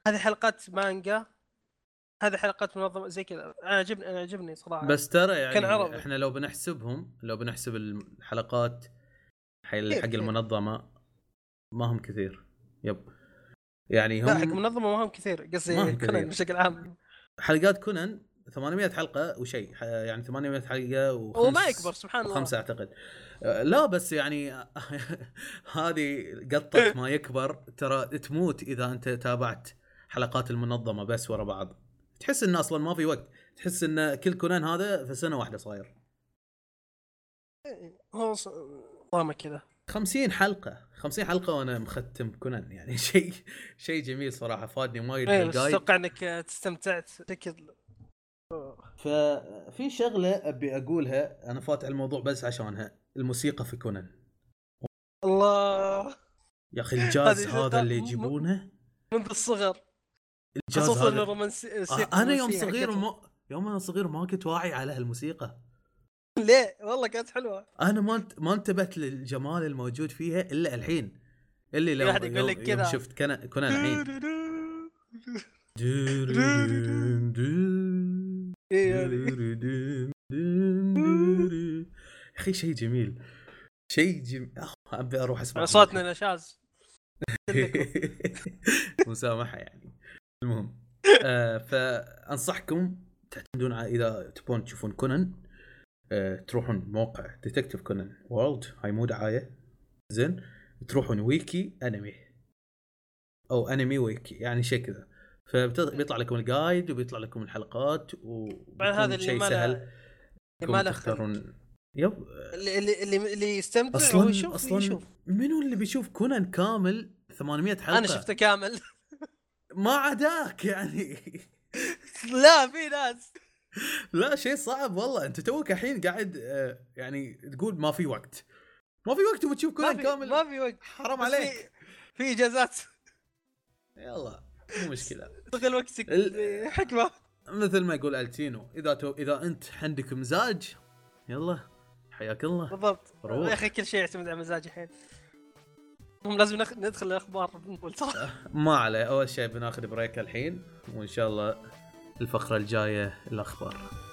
هذه حلقات مانجا. هذه حلقات منظمة زي كذا. أنا عجبني أنا عجبني صراحة. بس ترى يعني كان عربي. إحنا لو بنحسبهم لو بنحسب الحلقات حق؟ المنظمة ما هم كثير. يب. يعني لا حق هم منظمه ما هم كثير قصدي هم كونان. بشكل عام. حلقات كونان 800 حلقة وشيء يعني 800 حلقة وخمس هو ما يكبر سبحان الله. وخمسة أعتقد. آه، لا بس يعني [LAUGHS] هذه قطة ما يكبر ترى تموت إذا أنت تابعت حلقات المنظمة بس ورا بعض. تحس انه أصلا ما في وقت. تحس إن كل كونان هذا في سنة واحدة صاير. هو نظامه كذا. 50 حلقة. 50 حلقة وأنا مختم كونان يعني [LAUGHS] شيء شيء جميل صراحة. فادني وايد بس هالجايد أتوقع إنك استمتعت بشكل ففي شغلة أبي أقولها أنا فاتح الموضوع بس عشانها الموسيقى في كونان. الله. يا أخي الجاز هذا اللي يجيبونه؟ منذ الصغر الجاز خصوصا هذا. الرومانسي آه، أنا يوم صغير ما يوم أنا صغير ما كنت واعي على هالموسيقى. ليه؟ والله كانت حلوة. أنا ما ما انتبهت للجمال الموجود فيها إلا الحين. اللي لو واحد يقول لك يوم- كذا. شفت كنا- كونان الحين. يا أخي شيء جميل. شيء جميل أبي أروح أسمع صوتنا نشاز [LAUGHS] مسامحة يعني. المهم آه فأنصحكم تعتمدون على إذا تبون تشوفون كونان آه تروحون موقع Detective Conan World هاي مو دعاية زين تروحون Wiki Anime. أو Anime Wiki يعني شيء كذا. فبيطلع لكم ال guide وبيطلع لكم الحلقات بعد هذا شيء سهل. اللي ما له. تختارون يب. اللي اللي اللي, يستمتع أصلا وهو يشوف أصلا يشوف. منو اللي بيشوف كونان كامل 800 حلقة؟ أنا شفته كامل. [LAUGHS] ما عداك يعني. [LAUGHS] لا في ناس. لا شيء صعب والله. أنت توك الحين قاعد آه، يعني تقول ما في وقت. ما في وقت وبتشوف كونان كامل؟ ما في وقت. حرام عليك في- في إجازات. يلا. مو مشكلة. تشغل وقتك. بحكمه مثل ما يقول ألتينو إذا تو... إذا أنت عندك مزاج يلا حياك الله. بالضبط. روح. يا أخي كل شيء يعتمد على مزاجي الحين. هم لازم نخ... ندخل الأخبار بنقول [LAUGHS] ما عليه. أول شيء بناخذ break الحين وإن شاء الله الفقرة الجاية الأخبار.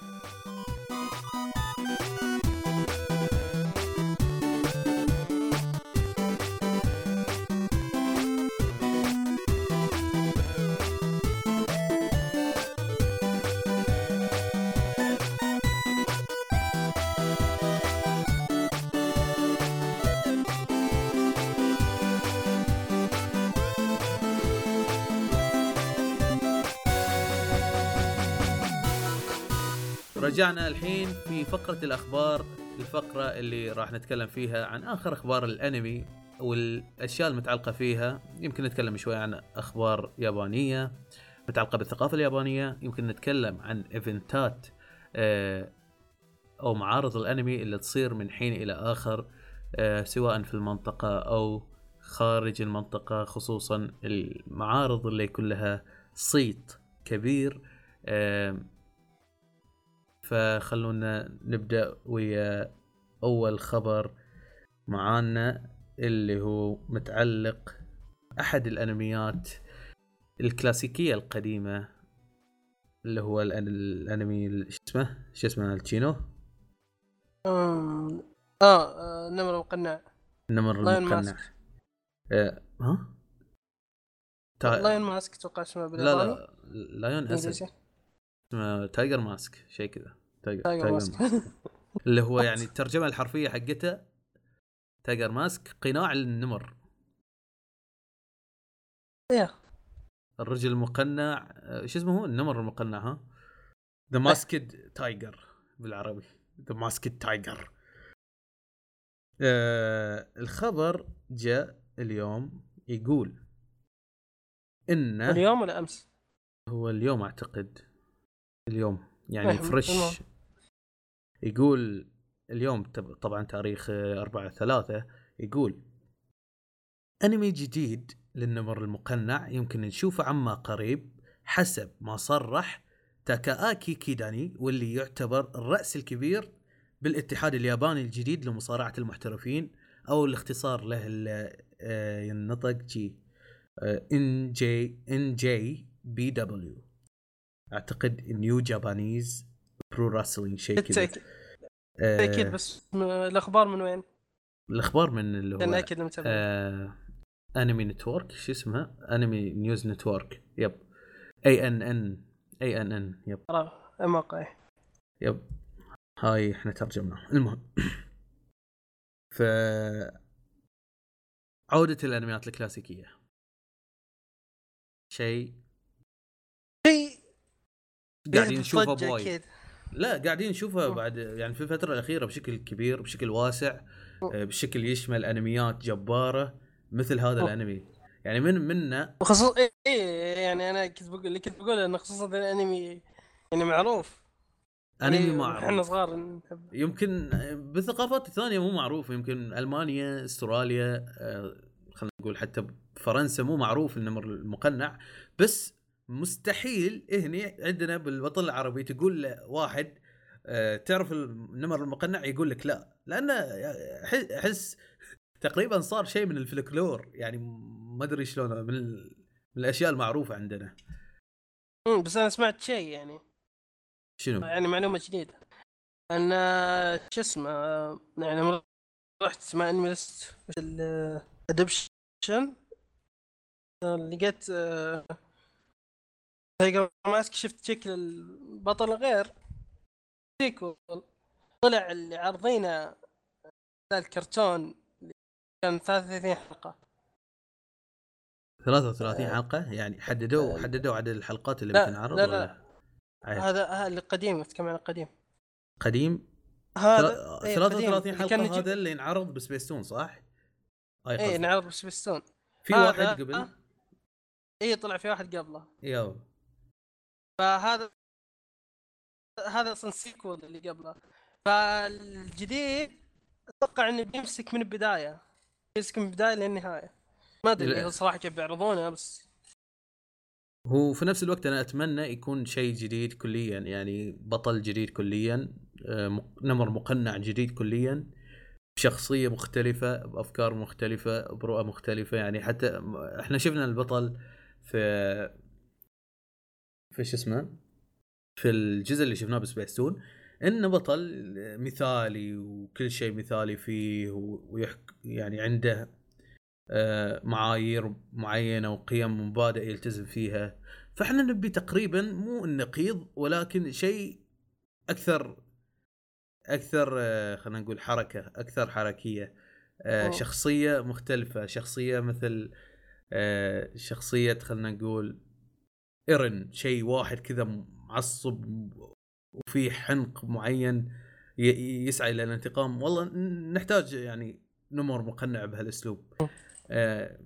رجعنا الحين في فقرة الأخبار الفقرة اللي راح نتكلم فيها عن آخر أخبار الأنمي والأشياء المتعلقة فيها. يمكن نتكلم شوي عن أخبار يابانية متعلقة بالثقافة اليابانية. يمكن نتكلم عن إيفنتات آه، أو معارض الأنمي اللي تصير من حين إلى آخر آه، سواء في المنطقة أو خارج المنطقة خصوصا المعارض اللي يكون لها صيت كبير آه، فخلونا نبدأ ويا أول خبر معانا اللي هو متعلق أحد الأنميات الكلاسيكية القديمة اللي هو الأنمي شو اسمه؟ شو اسمه التشينو آه آه، نمر لاين المقنع. ماسك آه، ها؟ تا... Lion Mask أتوقع اسمه لا بالياباني. لا Lion اسد Tiger Mask شيء كذا. Tiger, Tiger Mask. [LAUGHS] اللي هو يعني الترجمة الحرفية حقتها Tiger Mask قناع النمر. Yeah. الرجل المقنع آه، شو اسمه هو؟ النمر المقنع ها؟ The Masked Tiger بالعربي. The Masked Tiger الخبر جاء اليوم يقول إنه اليوم ولا أمس؟ هو اليوم أعتقد. اليوم. يعني فريش. يقول اليوم طبعا تاريخ آه، 4 3 يقول أنمي جديد للنمر المقنع يمكن نشوفه عما قريب حسب ما صرح تاكاآكي كيداني واللي يعتبر الرأس الكبير بالاتحاد الياباني الجديد لمصارعة المحترفين أو الاختصار له اللي آه، ينطق J N J N J P W. أعتقد New Japanese Pro Wrestling شيء كذا بالتاكيد بالتاكيد آه بس الأخبار من وين؟ الأخبار من اللي هو أكيد متابع آه Anime Network شو اسمها؟ Anime News Network yep. ANN اي ان ان يب. الموقع يب. هاي إحنا ترجمناه المهم. [COUGHS] ف عودة الأنميات الكلاسيكية. شيء قاعدين نشوفه ضجة بوايد. لا قاعدين نشوفها. بعد يعني في الفترة الأخيرة بشكل كبير بشكل واسع آه، بشكل يشمل أنميات جبارة مثل هذا مم. الأنمي. يعني من منا وخصوصا إيه إيه، يعني أنا كنت بقول اللي كنت بقول إنه خصوصا الأنمي يعني معروف. أنمي يعني ما إحنا صغار نحب يمكن بالثقافات الثانية مو معروف. يمكن ألمانيا أستراليا آه، خلينا نقول حتى فرنسا مو معروف النمر المقنع بس مستحيل هنا عندنا بالوطن العربي تقول لواحد آه، تعرف النمر المقنع يقول لك لا. لأنه أحس تقريبا صار شيء من الفلكلور يعني ما أدري شلون من, من الأشياء المعروفة عندنا. مم، بس أنا سمعت شيء يعني. شنو؟ يعني معلومة جديدة. أن آه، شو اسمه آه، يعني رحت MyAnimeList ال adaptation لقيت Tiger Mask شفت شكل البطل غير sequel طلع اللي عارضينه ذا الكرتون اللي كان 33 حلقة 33 آه. حلقة يعني حددوا آه. حددوا عدد الحلقات اللي لا، بتنعرض لا، لا. عادي؟ هذا اللي قديم أتكلم عن القديم قديم هذا ثلا- إيه، 33 قديم. اللي كان حلقه يجيب- هذا اللي ينعرض بسبيستون صح؟ اي إيه قصدي. نعرض بسبيستون في واحد قبل إيه طلع في واحد قبله يو فهذا هذا أصلا سيكول اللي قبله فالجديد أتوقع إنه بيمسك من البداية بيمسك من البداية للنهاية ما أدري. صراحة كيف بيعرضونه بس هو في نفس الوقت أنا أتمنى يكون شيء جديد كليا يعني بطل جديد كليا آه، نمر مقنع جديد كليا بشخصية مختلفة بأفكار مختلفة برؤى مختلفة يعني حتى إحنا شفنا البطل في في شو اسمه في الجزء اللي شفناه بسبيس تون انه بطل مثالي وكل شيء مثالي فيه ويحك يعني عنده آه، معايير معينة وقيم ومبادئ يلتزم فيها فإحنا نبي تقريبا مو النقيض ولكن شيء أكثر أكثر آه، خلينا نقول حركة أكثر حركية آه، أوه. شخصية مختلفة شخصية مثل شخصية خلينا نقول إيرن شيء واحد كذا معصب وفي حنق معين يسعى إلى الانتقام. والله نحتاج يعني نمر مقنع بهالاسلوب آه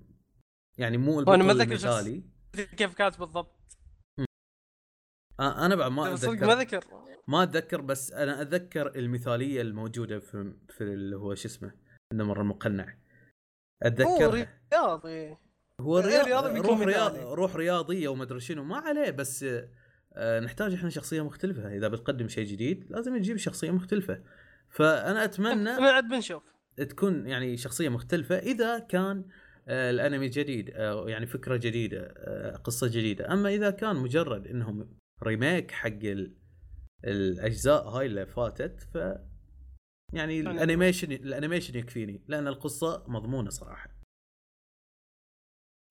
يعني مو البطل المثالي. كيف كانت بالضبط. آه أنا بعد ما أتذكر ما ذكر ما أتذكر بس أنا أتذكر المثالية الموجودة في في اللي هو شو اسمه النمر المقنع. اتذكر رياضي. هو رياضي روح رياضي روح رياضيه وما أدري شنو ما عليه بس آه نحتاج إحنا شخصية مختلفة. إذا بتقدم شيء جديد لازم تجيب شخصية مختلفة. فأنا أتمنى عاد بنشوف. تكون يعني شخصية مختلفة إذا كان آه، الأنمي جديد آه، يعني فكرة جديدة قصة جديدة. أما إذا كان مجرد إنهم ريميك حق الأجزاء هاي اللي فاتت ف يعني ال animation ال animation يكفيني لأن القصة مضمونة صراحة.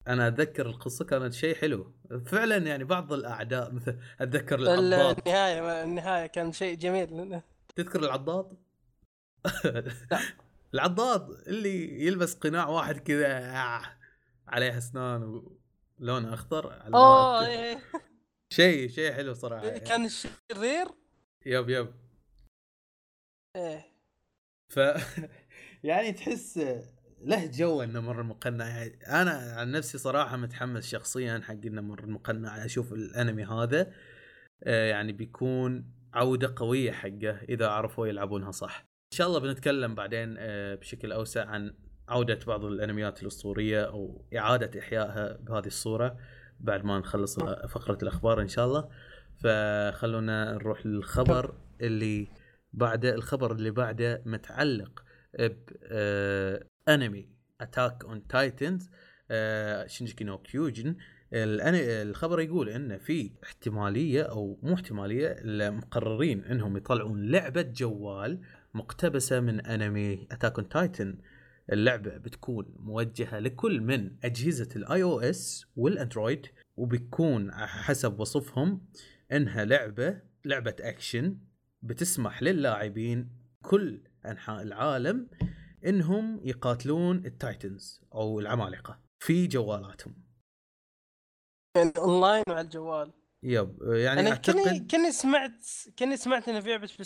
أنا أتذكر القصة كانت شيء حلو. فعلا يعني بعض الأعداء مثل أتذكر العضاض النهاية النهاية كان شيء جميل. [LAUGHS] تذكر العضاض؟ لا. [LAUGHS] العضاض اللي يلبس قناع واحد كذا عليه أسنان ولونه أخضر أوه إيه. شيء شيء حلو صراحة يعني. كان شرير يب يب. إيه. ف [LAUGHS] يعني تحس له جو النمر المقنع. يعني أنا عن نفسي صراحة متحمس شخصيا حق النمر المقنع. أشوف الأنمي هذا آه، يعني بيكون عودة قوية حقه إذا عرفوا يلعبونها صح. إن شاء الله بنتكلم بعدين آه، بشكل أوسع عن عودة بعض الأنميات الأسطورية أو إعادة إحيائها بهذه الصورة بعد ما نخلص فقرة الأخبار إن شاء الله. فخلونا نروح للخبر اللي بعده الخبر اللي بعده متعلق بانمي Attack on Titans Shingeki no Kyojin. الخبر يقول إن في احتمالية أو مو احتمالية مقررين إنهم يطلعون لعبة جوال مقتبسة من انمي Attack on Titan اللعبة بتكون موجهة لكل من أجهزة ال iOS وال Android وبيكون حسب وصفهم إنها لعبة لعبة أكشن بتسمح للاعبين كل أنحاء العالم إنهم يقاتلون ال Titans أو العمالقة في جوالاتهم. يعني اونلاين على الجوال. yep يعني أنا أعتقد كني كني سمعت كني سمعت إنه في لعبه Play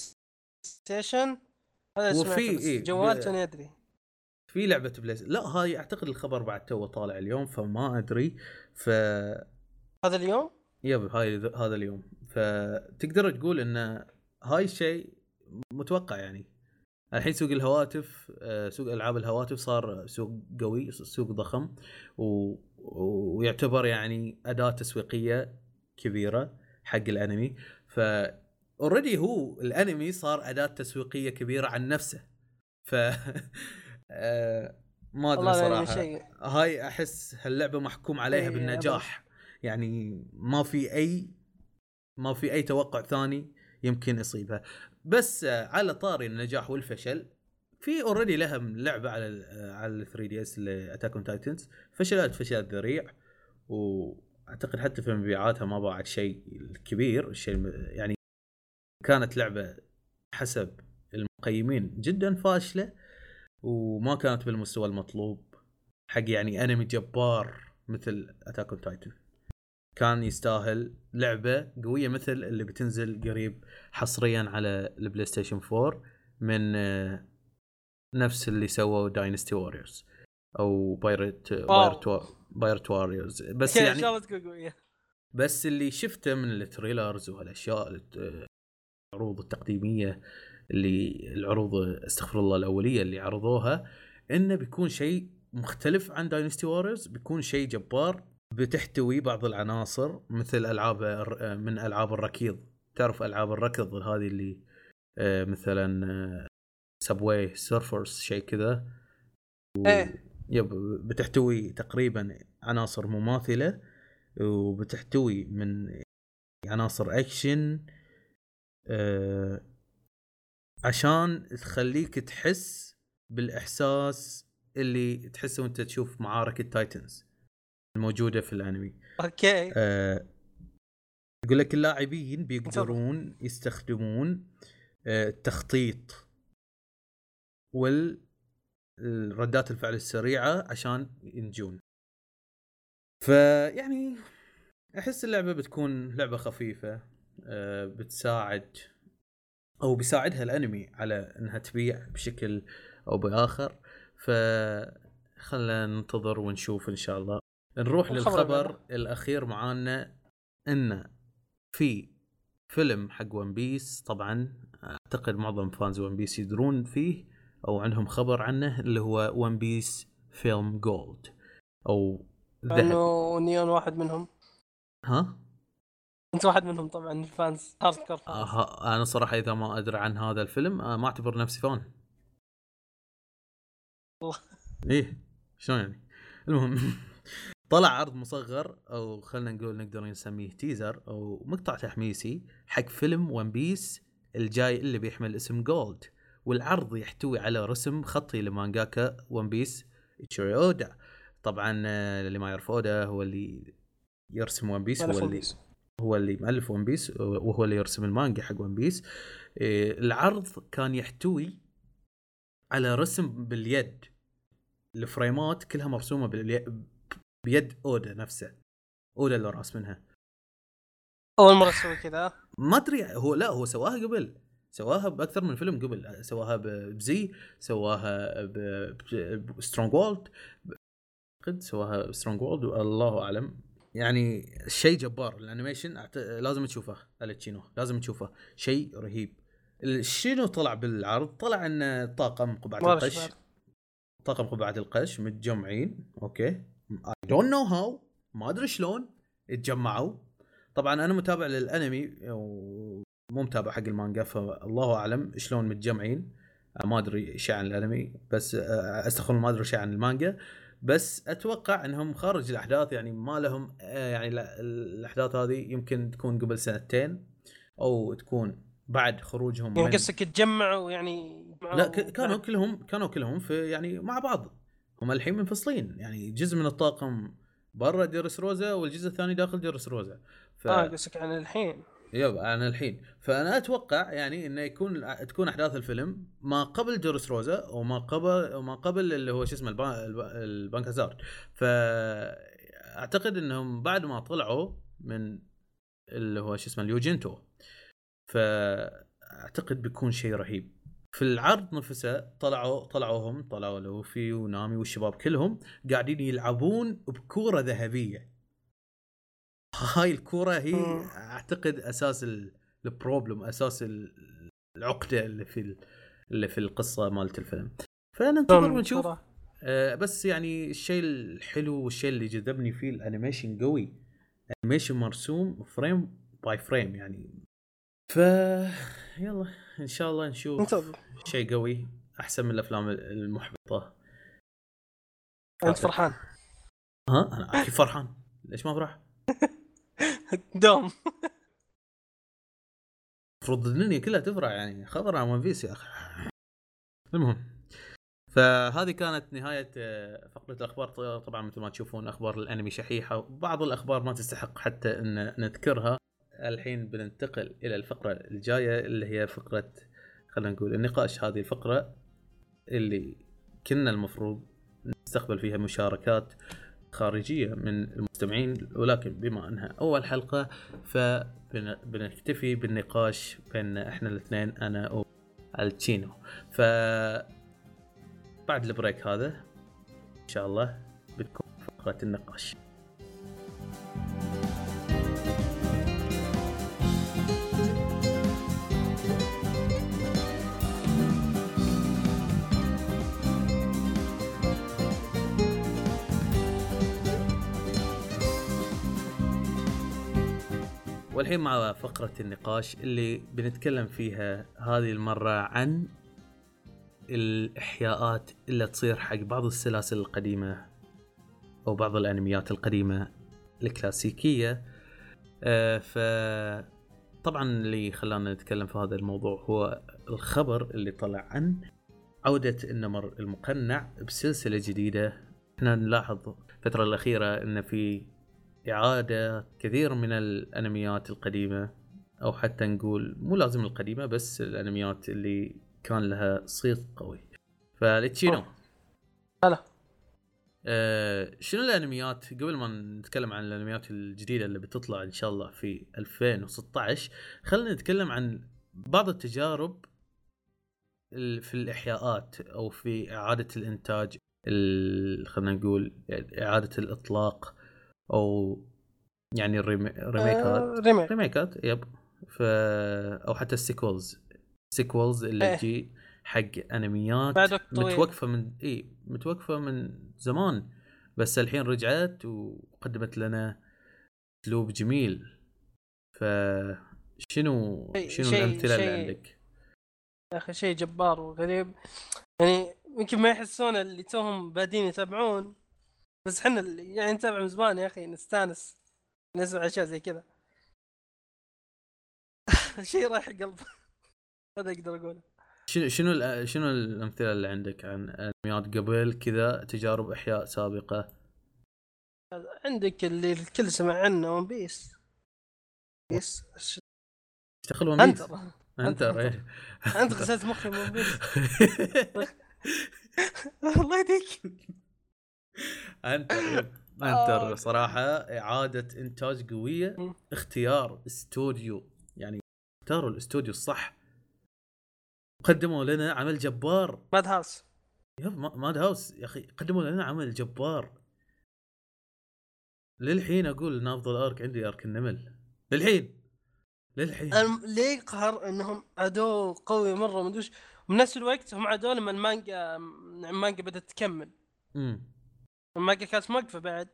Station هذا وفي إيه جوال توني ادري في لعبة Play لا هاي أعتقد الخبر بعد تو طالع اليوم فما أدري. ف هذا اليوم؟ yep هاي هذا اليوم. فتقدر تقول إن هاي الشيء متوقع يعني. الحين سوق الهواتف آه، سوق ألعاب الهواتف صار سوق قوي سوق ضخم و... ويعتبر يعني أداة تسويقية كبيرة حق الأنمي. ف already هو الأنمي صار أداة تسويقية كبيرة عن نفسه. ف [LAUGHS] آه، ما أدري صراحة. هاي أحس هاللعبة محكوم عليها إيه، بالنجاح. يعني ما في اي ما في أي توقع ثاني يمكن يصيبها. بس على طاري النجاح والفشل في already لهم لعبة على آه، على ال 3DS ل Attack on Titans فشلت فشل ذريع وأعتقد حتى في مبيعاتها ما باعت شيء كبير الشيء يعني كانت لعبة حسب المقيمين جدا فاشلة وما كانت بالمستوى المطلوب حق يعني انمي جبار مثل Attack on Titan كان يستاهل لعبة قوية مثل اللي بتنزل قريب حصريا على ال PlayStation 4 من آه، نفس اللي سووا Dynasty Warriors أو Pirate Pirate Pirate Warriors بس [LAUGHS] يعني ان شاء الله تكون قوية. بس اللي شفته من ال trailers وهالاشياء العروض التقديمية اللي العروض استغفر الله الأولية اللي عرضوها إنه بيكون شيء مختلف عن Dynasty Warriors بيكون شيء جبار بتحتوي بعض العناصر مثل ألعاب من ألعاب الركيض. تعرف ألعاب الركض هذه اللي آه، مثلا Subway Surfers شيء كذا؟ و... إيه. yep بتحتوي تقريبا عناصر مماثلة وبتحتوي من عناصر أكشن آه عشان تخليك تحس بالإحساس اللي تحسه وأنت تشوف معارك ال Titans. الموجودة في الأنمي. okay. آه يقول لك اللاعبين بيقدرون يستخدمون آه التخطيط وال ردات الفعل السريعة عشان ينجون. فيعني أحس اللعبة بتكون لعبة خفيفة آه، بتساعد أو بيساعدها الأنمي على إنها تبيع بشكل أو بآخر. ف خلينا ننتظر ونشوف إن شاء الله نروح للخبر بعده. الأخير معانا إن في فيلم حق One Piece طبعا أعتقد معظم fans One Piece يدرون فيه أو عندهم خبر عنه اللي هو One Piece Film Gold أو ذهب. نيون واحد منهم. ها؟ أنت واحد منهم طبعا ال fans. hardcore fans. آه أنا صراحة إذا ما أدري عن هذا الفيلم آه ما أعتبر نفسي fan والله. إيه شلون يعني؟ المهم. طلع عرض مصغر أو خلينا نقول نقدر نسميه teaser أو مقطع تحميسي حق فيلم One Piece الجاي اللي بيحمل اسم Gold والعرض يحتوي على رسم خطي لمانجاكا One Piece إيتشيرو اودا طبعا آه، اللي ما يعرف اودا هو اللي يرسم One Piece هو اللي. هو اللي مؤلف One Piece وهو اللي يرسم المانجا حق One Piece إيه، العرض كان يحتوي على رسم باليد الفريمات كلها مرسومة. بيد أودا نفسه. أودا اللي راسمنها أول مرة تسوي كذا؟ ما أدري هو لا هو سواها قبل. سواها بأكثر من فيلم قبل. سواها ب Z سواها ب Strong World قد سواها Strong World الله أعلم. يعني شيء جبار. ال animation أعت... لازم تشوفه التشينو لازم تشوفه. شيء رهيب. الشينو طلع بالعرض؟ طلع ان طاقم قبعة القش. طاقم قبعة القش متجمعين. okay. I don't know how ما أدري شلون. اتجمعوا. طبعا أنا متابع للأنمي ومو متابع حق المانجا فالله أعلم شلون متجمعين. أنا ما أدري شيء عن الأنمي بس آه، استغفر ما أدري شيء عن المانجا. بس أتوقع إنهم خارج الأحداث يعني ما لهم آه، يعني لا- الأحداث هذه يمكن تكون قبل سنتين أو تكون بعد خروجهم يعني قصدك يتجمعوا يعني لا كانوا كلهم كانوا كلهم في يعني مع بعض. هم الحين منفصلين. يعني جزء من الطاقم برا ديرس روزا والجزء الثاني داخل ديرس روزا. ف... آه قصدك عن الحين. يب أنا الحين. فأنا أتوقع يعني إنه يكون تكون أحداث الفيلم ما قبل دورس روزا وما قبل وما قبل اللي هو شو اسمه البنك هازارد. فاعتقد إنهم بعد ما طلعوا من اللي هو شو اسمه اليوجنتو. فاعتقد بيكون شيء رهيب. في العرض نفسه طلعوا طلعوا هم طلعوا لوفي ونامي والشباب كلهم قاعدين يلعبون بكورة ذهبية. هاي الكورة هي. أعتقد أساس ال- ال problem أساس ال- العقدة اللي في ال- اللي في القصة مالت الفيلم. فننتظر ونشوف. آه، بس يعني الشيء الحلو والشيء اللي جذبني فيه ال animation قوي. animation مرسوم frame by frame يعني. ف يلا إن شاء الله نشوف. شيء قوي أحسن من الأفلام المحبطة. انت فرحان. ها؟ أنا أكيد فرحان. ليش ما افرح؟ [LAUGHS] دوم. المفروض الدنيا كلها تفرح يعني. خبر عن One Piece يا أخي. المهم. فهذه كانت نهاية آه، فقرة الأخبار. طبعا مثل ما تشوفون أخبار الأنمي شحيحة. وبعض الأخبار ما تستحق حتى أن نذكرها. الحين بننتقل إلى الفقرة الجاية اللي هي فقرة خلينا نقول النقاش هذه الفقرة اللي كنا المفروض نستقبل فيها مشاركات خارجية من المستمعين ولكن بما أنها أول حلقة فبنكتفي بالنقاش بين إحنا الاثنين أنا وألتشينو. ف بعد البريك هذا إن شاء الله بتكون فقرة النقاش. والحين مع فقرة النقاش اللي بنتكلم فيها هذه المرة عن الإحياءات اللي تصير حق بعض السلاسل القديمة أو بعض الأنميات القديمة الكلاسيكية. آه ف طبعا اللي خلانا نتكلم في هذا الموضوع هو الخبر اللي طلع عن عودة النمر المقنع بسلسلة جديدة. إحنا نلاحظ الفترة الأخيرة أن في إعادة كثير من الأنميات القديمة أو حتى نقول مو لازم القديمة بس الأنميات اللي كان لها صيت قوي. فلتشينو هلا آه شنو الأنميات؟ قبل ما نتكلم عن الأنميات الجديدة اللي بتطلع إن شاء الله في 2016 خلينا نتكلم عن بعض التجارب في الإحياءات أو في إعادة الإنتاج خلينا نقول إعادة الإطلاق. أو يعني الريميكات آه remake. ريميكات yep ف أو حتى ال sequels sequels اللي إيه. تجي حق أنميات. متوقفة من إي متوقفة من زمان بس الحين رجعت وقدمت لنا أسلوب جميل ف شنو شنو الأمثلة اللي عندك؟ يا أخي شيء جبار وغريب يعني يمكن ما يحسون اللي توهم بادين يتابعون بس إحنا يعني نتابع من زمان يا أخي نستانس نسمع أشياء زي كذا. [LAUGHS] شيء رايح القلب [LAUGHS] هذا أقدر أقوله. شنو شنو شنو الأمثلة اللي عندك عن انميات قبل كذا تجارب أحياء سابقة؟ عندك اللي الكل سمع عنه ون بيس Piece اشتغل One Piece Hunter Hunter إيه. انت غسلت مخي One Piece الله يهديك Hunter [LAUGHS] آه. انتر صراحة إعادة إنتاج قوية. اختيار استوديو يعني اختاروا الاستوديو الصح. قدموا لنا عمل جبار. Madhouse. yep ما- Madhouse يا أخي قدموا لنا عمل جبار. للحين أقول إن أفضل arc عندي arc النمل. للحين للحين. ليه يقهر إنهم عدو قوي مرة؟ ما أدري ومن نفس الوقت هم عدو لما المانجا المانجا بدأت تكمل. امم المانجا كانت موقفة بعد.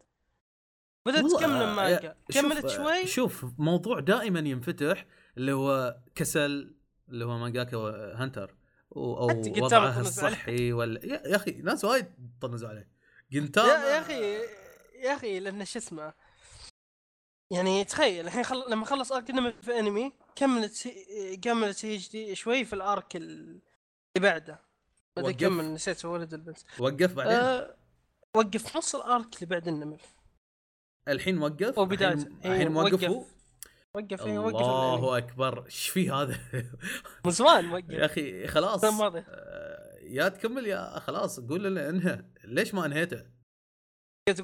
بدأت والله، تكمل آه، المانجا. كملت شوي؟ شوف موضوع دائما ينفتح اللي هو كسل اللي هو مانجاكا Hunter. و- أو عليه. الصحي ولا يا أخي ناس وايد طنزوا عليه. جنتاما يا, يا أخي يا أخي لأن شو اسمه يعني تخيل الحين خل... لما خلص ارك انمي في انمي كملت كملت هي جدي شوي في الارك ال- اللي بعده. وقف. يكمل نسيت ولد البنت وقف بعدين؟ أه وقف نص الارك اللي بعد النمل. الحين وقف أو بداية. الحين, إيه، موقف هو وقف. وقف إيه، وقف. الله أكبر. إيش في هذا؟ [LAUGHS] من زمان وقف. يا أخي خلاص. آه، يا تكمل يا خلاص. قول لنا انهى ليش ما انهيته؟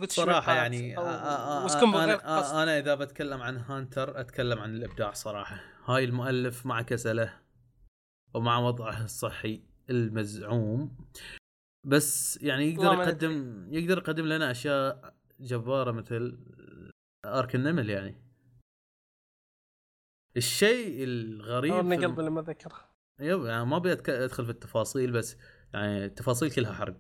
صراحة يعني آه، آه، آه، آه، غير أنا, آه، أنا إذا بتكلم عن هانتر أتكلم عن الإبداع صراحة. هاي المؤلف مع كسله ومع وضعه الصحي المزعوم. بس يعني يقدر والله يقدم يقدر يقدم لنا أشياء جبارة مثل آرك النمل يعني. الشيء الغريب في قلبي لما ذكره يب يعني ما أبي أدخل في التفاصيل بس يعني التفاصيل كلها حرق.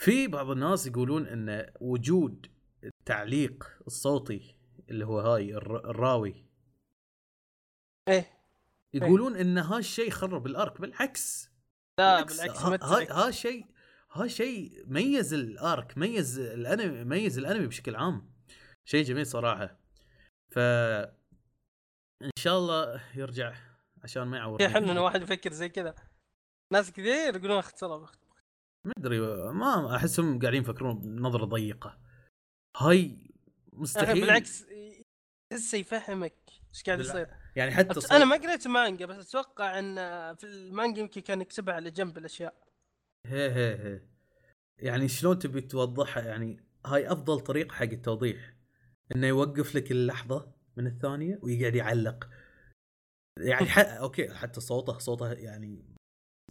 في بعض الناس يقولون إن وجود التعليق الصوتي اللي هو هاي الر- الراوي. إيه. يقولون إن هالشيء خرب الأرك بالعكس. لا بالعكس ها- متعك. هاي ها شيء ميز الارك ميز الانمي ميز الانمي بشكل عام. شيء جميل صراحة. ف إن شاء الله يرجع عشان ما يعور حلو إن واحد يفكر زي كذا. ناس كثير يقولون اخترب ما أدري ما أحسهم قاعدين يفكرون بنظرة ضيقة. هاي مستحيل. بالعكس تحسه يفهمك إيش قاعد يصير. يعني حتى صوت أنا ما قريت مانجا بس أتوقع إن في المانجا يمكن كان يكتبها على جنب الأشياء. هي هي هي. يعني شلون تبي توضحها؟ يعني هاي أفضل طريقة حق التوضيح إنه يوقف لك اللحظة من الثانية ويقعد يعلق. يعني ح... أوكي حتى صوته صوته يعني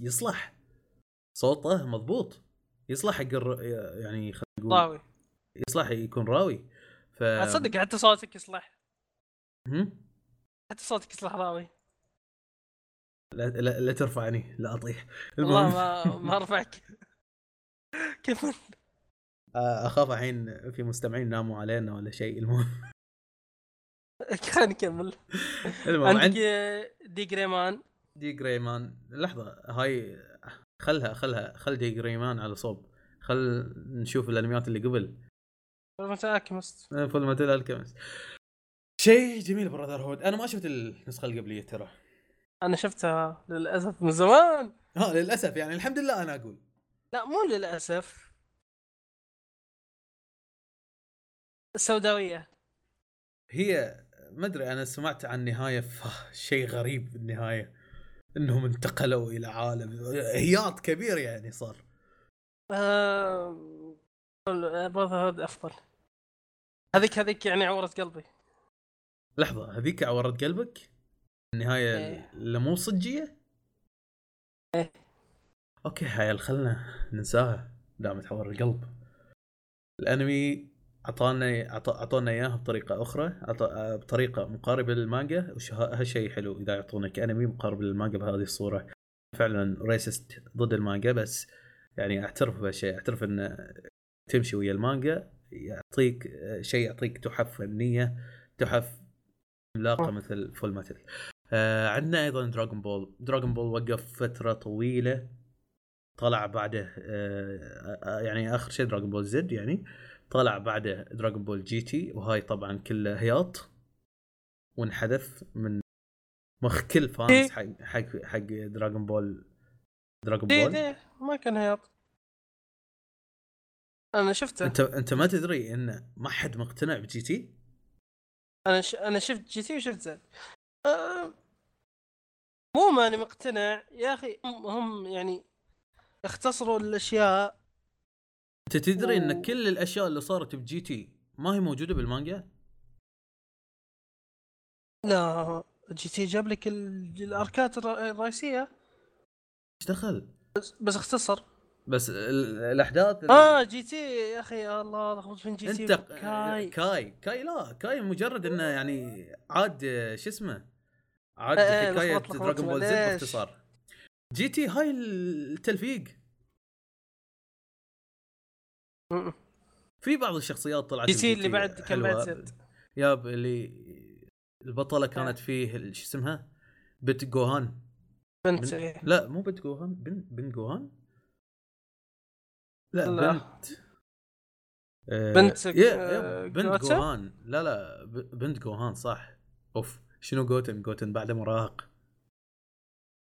يصلح. صوته مضبوط. يصلح حق الر... يعني خلينا نقول طاوي يصلح يكون راوي. ف اصدق حتى صوتك يصلح. هم؟ حتى صوتك يصلح راوي. لا, لا, لا ترفعني لا أطيح. والله المهم ما ما ارفعك [LAUGHS] كيف؟ آه، أخاف الحين في مستمعين ناموا علينا ولا شيء المهم. [LAUGHS] خلينا نكمل المهم عندك عند D.Gray-man؟ D.Gray-man. لحظة هاي خلها خلها خل D.Gray-man على صوب. خل نشوف الأنميات اللي قبل. مثلا Alchemist Fullmetal Alchemist شيء جميل Brotherhood أنا ما شفت النسخة القبلية ترى. أنا شفتها للأسف من زمان. ها للأسف يعني الحمد لله أنا أقول. لا مو للأسف. السوداوية. هي ما أدري أنا سمعت عن نهايه [LAUGHS] شيء غريب النهاية. إنهم انتقلوا إلى عالم هياط كبير يعني صار. آه... براذر أفضل. هذيك هذيك يعني عورت قلبي. لحظة هذيك عورت قلبك؟ النهاية إيه. اللي مو صجية إيه. okay هاي خلنا ننساها دام تعور القلب الأنمي اعطانا أعطونا اياه بطريقة أخرى بطريقة مقاربة للمانجا وش ه- هالشيء حلو إذا يعطونك أنمي مقارب للمانجا بهذه الصورة فعلا racist ضد المانجا بس يعني أعترف بهالشيء أعترف إن تمشي ويا المانجا يعطيك شيء يعطيك تحف فنية تحف عملاقة. مثل Fullmetal آه عندنا أيضا Dragon Ball Dragon Ball وقف فترة طويلة. طلع بعده آه آه، يعني آخر شيء Dragon Ball Z يعني. طلع بعده Dragon Ball GT وهاي طبعا كله هياط. وانحذف من مخ كل إيه. fans حق حق حق Dragon Ball Dragon دي Ball دي ما كان هياط. أنا شفته. أنت أنت ما تدري إن ما حد مقتنع ب GT أنا ش... أنا شفت GT وشفت Z أه... مو ماني مقتنع. يا أخي هم- يعني اختصروا الأشياء. أنت تدري إن أوه. كل الأشياء اللي صارت ب GT ما هي موجودة بالمانجا؟ لا GT جاب لك ال... ال arcات الر- الرئيسية. إيش دخل؟ بس, بس اختصر. بس ال- الأحداث آه GT يا أخي يا الله لخبط في GT أنت Kai Kai. Kai لا Kai مجرد إنه يعني عاد شو اسمه؟ عاد إيه، حكاية Dragon Ball Z. باختصار. GT هاي التلفيق. في بعض الشخصيات طلعت GT اللي بعد كان بعد. Z yep اللي البطلة كانت فيه شو اسمها؟ بنت جوهان. بنت إيه. لا مو بنت جوهان. بنت بنت جوهان؟ لا, لا. بنت آه، بنت، يا- آه، يا بنت؟ جوهان. لا لا بنت جوهان صح. أوف. شنو جوتن؟ جوتن بعده مراهق.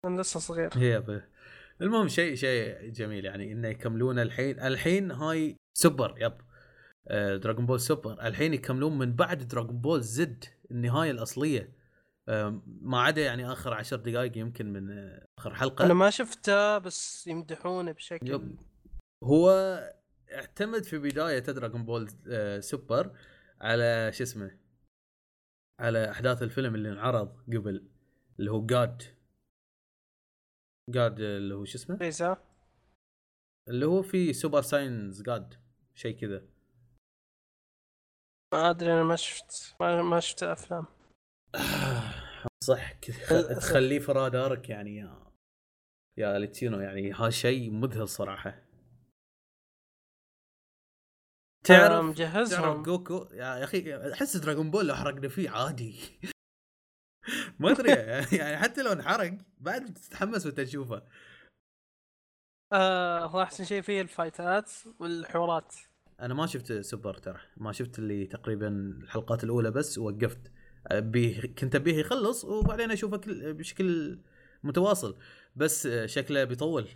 أنا لسه صغير. هي ب... المهم شيء شيء جميل يعني إنه يكملون الحين الحين هاي Super yep. آه Dragon Ball Super. الحين يكملون من بعد Dragon Ball Z النهاية الأصلية. آه ما عدا يعني آخر عشر دقائق يمكن من آه آخر حلقة. أنا ما شفته بس يمدحونه بشكل yep. هو اعتمد في بداية Dragon Ball Super على شو اسمه؟ على أحداث الفيلم اللي انعرض قبل اللي هو God God اللي هو شو اسمه؟ فريزا اللي هو في Super Saiyan God شيء كذا. ما أدري أنا ما شفت ما, ما شفت الافلام [SIGHS] صح كذا. خ- تخليه في رادارك يعني يا يا لتينو يعني هذا شيء مذهل صراحة. آه، تعرف تعرف مجهزهم جوكو؟ يا أخي أحس دراغون بول لو حرقنا فيه عادي. [LAUGHS] ما أدري [LAUGHS] يعني حتى لو انحرق بعد بتتحمس وأنت تشوفه. آه هو أحسن شيء فيه الفايتات والحوارات. أنا ما شفت سوبر ترى ما شفت اللي تقريبا الحلقات الأولى بس ووقفت. أبيه كنت ابيه يخلص وبعدين أشوفه كل بشكل متواصل. بس شكله بيطول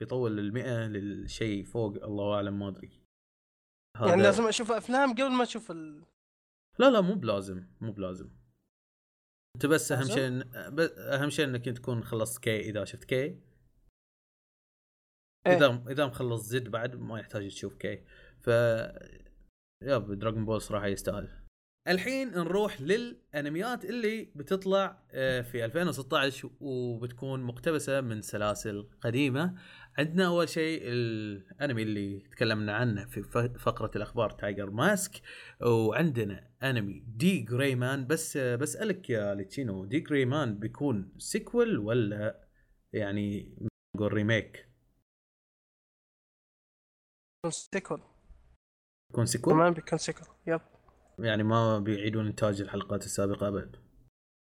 بيطول للمئة للشيء فوق الله أعلم ما أدري. يعني لازم أشوف أفلام قبل ما أشوف ال... لا لا مو بلازم مو بلازم. أنت بس أهم؟ شيء إن- أهم شيء إنك تكون خلصت كي إذا شفت Kai إيه. إذا إذا مخلص Z بعد ما يحتاج تشوف Kai ف yep Dragon Ball صراحة يستاهل. الحين نروح للأنميات اللي بتطلع آه، في 2016 وبتكون مقتبسة من سلاسل قديمة. عندنا أول شيء الأنمي اللي تكلمنا عنه في فقرة الأخبار Tiger Mask وعندنا أنمي D.Gray-man بس بسالك يا ليتشينو D.Gray-man بيكون sequel ولا يعني نقول remake؟ sequel بيكون sequel كمان بيكون sequel yep. يعني ما بيعيدون إنتاج الحلقات السابقة أبد؟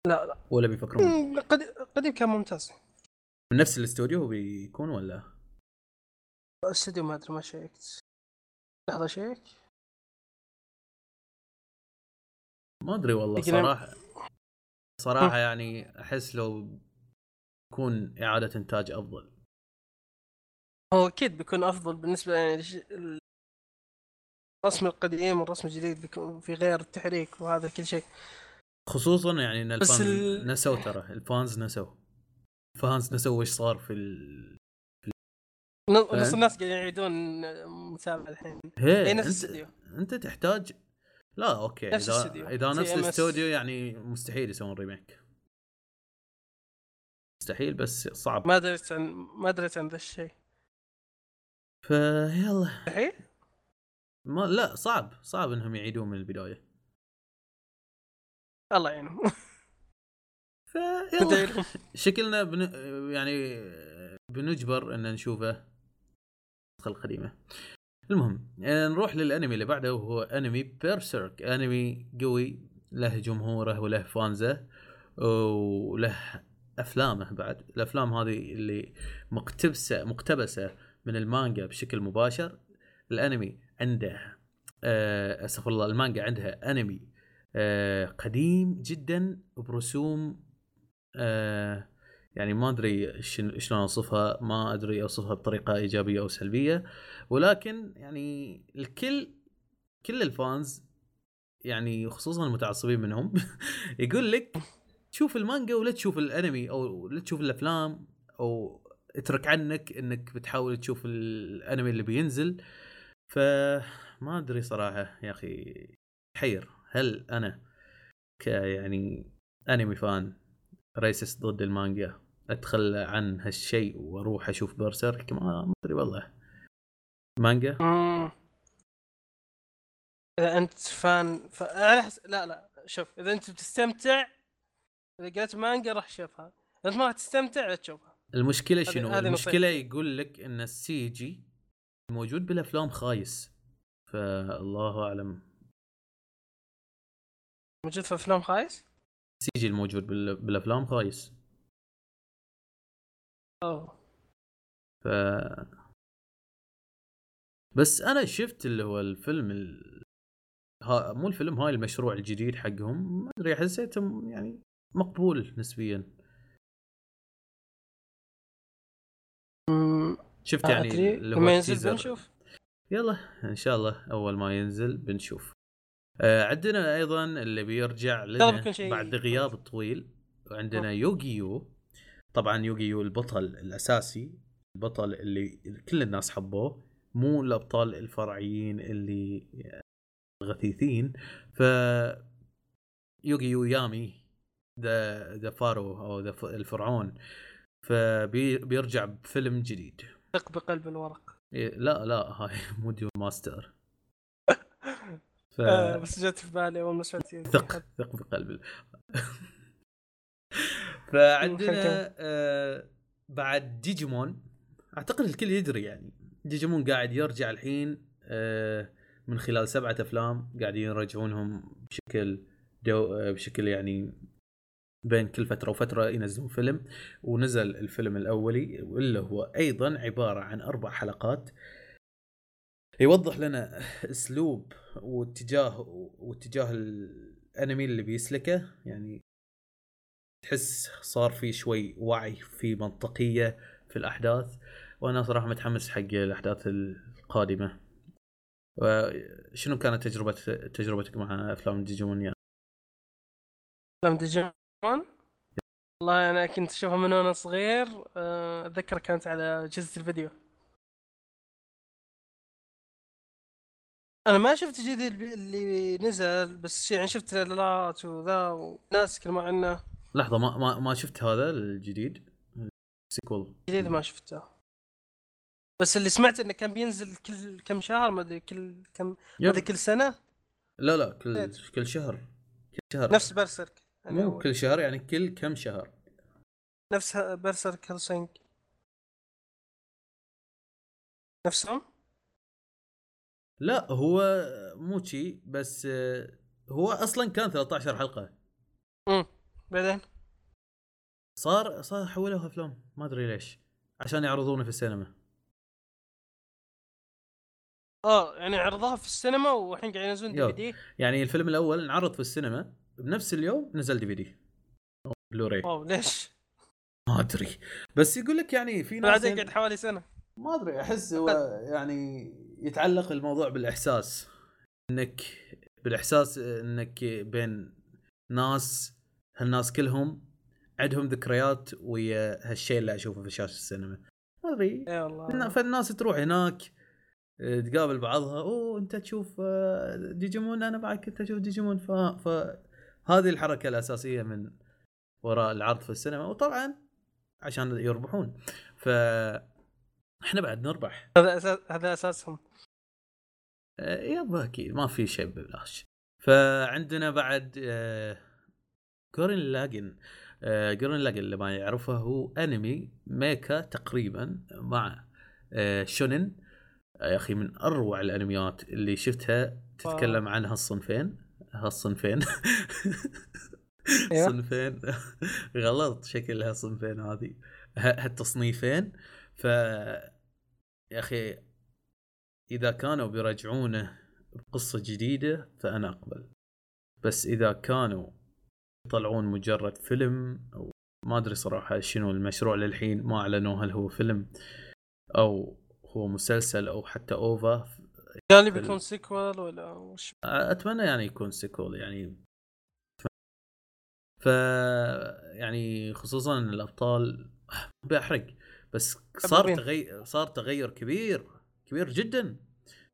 لا لا. ولا بيفكرون؟ قديم كان ممتاز. من نفس الاستوديو بيكون ولا؟ الاستوديو ما أدري ما شيكت. لحظة شيك؟ ما أدري والله صراحة. صراحة يعني أحس لو يكون إعادة إنتاج أفضل. هو أكيد بيكون أفضل بالنسبة يعني الرسم القديم والرسم الجديد بيكون في غير التحريك وهذا كل شيء. خصوصا يعني إن ال fans ال- نسوا ترى ال fans نسوا. ال fans نسوا إيش صار في ال... نص؟ الناس قاعدين يعيدون متابعه الحين. هي إي نفس الاستوديو أنت تحتاج لا okay نفس اذا. إذا نفس. الاستوديو يعني مستحيل يسوون remake مستحيل بس صعب. ما دريت عن ما دريت عن ذا الشيء. فيلا. الحين ما لا صعب صعب إنهم يعيدون من البداية. الله يعينهم. [LAUGHS] فيلا. شكلنا بن... يعني بنجبر أن نشوفه النسخه القديمة. المهم آه، نروح للأنمي اللي بعده وهو أنمي بيرسيرك أنمي قوي له جمهوره وله فانزة وله أفلامه بعد. الأفلام هذه اللي مقتبسة مقتبسة من المانجا بشكل مباشر. الأنمي عنده آه، أستغفر الله المانجا عندها أنمي آه، قديم جدا برسوم آه، يعني ما أدري شلون أوصفها ما أدري أوصفها بطريقة إيجابية أو سلبية ولكن يعني الكل كل ال fans يعني خصوصا المتعصبين منهم [LAUGHS] يقول لك تشوف المانجا ولا تشوف الأنمي أو لا تشوف الأفلام أو اترك عنك إنك بتحاول تشوف الأنمي اللي بينزل. فما أدري صراحة يا أخي حير هل أنا ك يعني أنمي fan racist ضد المانجا. أتخلى عن هالشيء وأروح أشوف Berserk ما أدري والله. مانجا؟ مم. إذا أنت fan ف... حس... لا لا شوف إذا أنت بتستمتع إذا قريت مانجا راح تشوفها. إذا أنت ما تستمتع لا تشوفها. المشكلة شنو؟ هذه المشكلة يقول لك إن ال CG موجود بالأفلام خايس. فالله أعلم. موجود في أفلام خايس؟ السي جي الموجود بال- بالأفلام خايس. أوه. ف بس أنا شفت اللي هو الفيلم ال... ها مو الفيلم هاي المشروع الجديد حقهم ما أدري حسيته يعني مقبول نسبيا. شفت يعني اللي هو ينزل. بنشوف؟ يلا إن شاء الله أول ما ينزل بنشوف. عندنا أيضا اللي بيرجع لنا بعد غياب طويل عندنا Yu-Gi-Oh. طبعا Yu-Gi-Oh البطل الأساسي البطل اللي كل الناس حبوه مو الأبطال الفرعيين اللي غثيثين. ف Yu-Gi-Oh Yami the the Pharaoh أو ذا الفرعون. فبيرجع بفيلم جديد. ثق بقلب الورق. إيه، لا لا هاي [LAUGHS] مو Duel Master. ف... آه بس جت في بالي أول ما سمعت ثق ثق بقلبي [LAUGHS] فعندنا آه بعد ديجيمون أعتقد الكل يدري يعني. ديجيمون قاعد يرجع الحين آه من خلال سبعة أفلام قاعدين يرجعونهم بشكل دو آه بشكل يعني بين كل فترة وفترة ينزلون فيلم. ونزل الفيلم الأولي واللي هو أيضا عبارة عن أربع حلقات. يوضح لنا أسلوب واتجاه واتجاه الأنمي اللي بيسلكه؟ يعني تحس صار في شوي وعي في منطقية في الأحداث. وأنا صراحة متحمس حق الأحداث القادمة. وشنو كانت تجربة تجربتك مع أفلام ديجيمون يعني؟ أفلام ديجيمون؟ والله أنا كنت أشوفها من وأنا صغير. آه، أتذكر كانت على اجهزه الفيديو. أنا ما شفت الجديد اللي نزل بس يعني شفت تريلرات وذا وناس يتكلموا عنه. لحظة ما ما ما شفت هذا الجديد؟ ال sequel. الجديد ما شفته. بس اللي سمعت إنه كان بينزل كل كم شهر ما أدري كل كم ما. أدري كل سنة؟ لا لا كل. كل شهر. كل شهر. نفس برسرك يعني مو هو. كل شهر يعني كل كم شهر. نفس برسرك هلسنج نفسهم؟ لا هو مو شي بس هو أصلا كان 13 حلقة. امم بعدين؟ صار صار حولوها أفلام. ما أدري ليش. عشان يعرضونه في السينما. آه يعني عرضوها في السينما والحين قاعد ينزلون DVD؟ يعني الفيلم الأول انعرض في السينما بنفس اليوم نزل DVD. Blu-ray. wow ليش؟ ما أدري. بس يقول لك يعني في ناس بعدين قعد حوالي سنة. ما أدري أحس هو يعني يتعلق الموضوع بالإحساس. إنك بالإحساس إنك بين ناس هالناس كلهم عندهم ذكريات ويا هالشيء اللي أشوفه في شاشة السينما. ما أدري. إي والله. فالناس تروح هناك آه، تقابل بعضها أوه أنت تشوف آه، ديجيمون أنا معك انت تشوف ديجيمون. ف... فهذه الحركة الأساسية من وراء العرض في السينما. وطبعا عشان يربحون. ف إحنا بعد نربح. هذا أساس هذا أساسهم. يبا أكيد ما في شيء ببلاش. فعندنا بعد آه، جورن لاجن آه، جورن لاجن اللي ما يعرفه هو أنمي ميكا تقريبا مع آه، شونن. آه، يا أخي من أروع الأنميات اللي شفتها تتكلم عن هالصنفين هالصنفين. أيوه. صنفين. غلط شكل هالصنفين هذه. هالتصنيفين. ف يا أخي إذا كانوا بيرجعونه بقصة جديدة فأنا أقبل. بس إذا كانوا يطلعون مجرد فيلم أو ما أدري صراحة شنو المشروع للحين ما أعلنوا هل هو فيلم أو هو مسلسل أو حتى OVA قال لي بيكون sequel ولا وش؟ أتمنى يعني يكون sequel يعني. ف يعني خصوصا إن الابطال بحرق بس صار. تغير صار تغير كبير. كبير جدا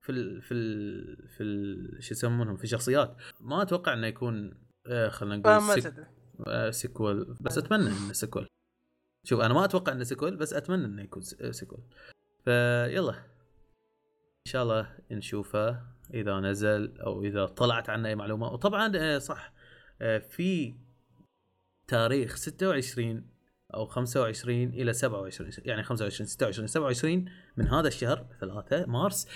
في ال في ال في ال شو يسمونهم في الشخصيات. ما أتوقع إنه يكون آه، خلينا آه نقول ما seq آه، sequel. بس أتمنى إنه sequel. شوف أنا ما أتوقع إنه sequel بس أتمنى إنه يكون آه، sequel. ف يلا. إن شاء الله نشوفه إذا نزل أو إذا طلعت عنه أي معلومة. وطبعا آه، صح آه، في تاريخ 26 أو 25 إلى 27 يعني 25 26 27 من هذا الشهر 3 مارس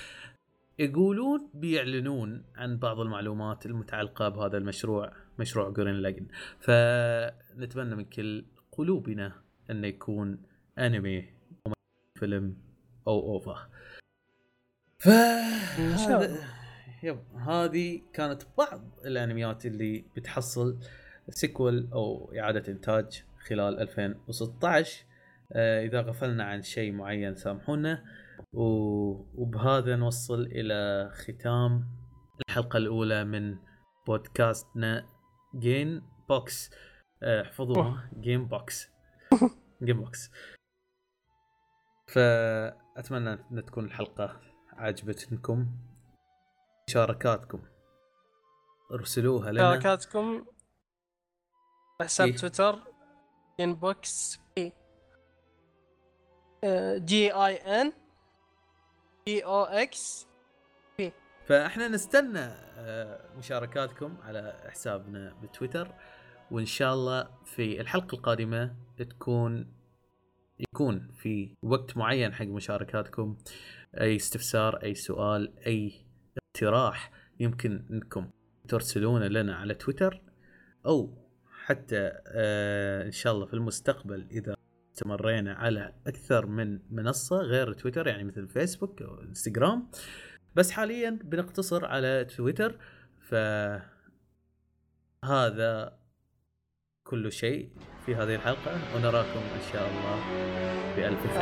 يقولون بيعلنون عن بعض المعلومات المتعلقة بهذا المشروع مشروع جورن لاجن فنتمنى من كل قلوبنا انه يكون أنمي فيلم أو OVA. ف yep هذه كانت بعض الأنميات اللي بتحصل sequel أو إعادة إنتاج. خلال 2016 آه، إذا غفلنا عن شيء معين سامحونا. وبهذا نوصل إلى ختام الحلقة الأولى من بودكاستنا جين بوكس آه، احفظوها. جين بوكس جين بوكس فأتمنى أن تكون الحلقة عجبتكم مشاركاتكم. ارسلوها لنا. شاركاتكم حساب إيه. تويتر. انبوكس جي اي ان جي أو إكس فاحنا نستنى آه، مشاركاتكم على حسابنا بتويتر وإن شاء الله في الحلقة القادمة تكون يكون في وقت معين حق مشاركاتكم أي استفسار أي سؤال أي اقتراح يمكن إنكم ترسلونه لنا على تويتر أو حتى آه إن شاء الله في المستقبل إذا استمرينا على أكثر من منصة غير تويتر يعني مثل فيسبوك أو إنستغرام. بس حاليا بنقتصر على تويتر ف هذا كل شيء في هذه الحلقة ونراكم إن شاء الله بألف خير.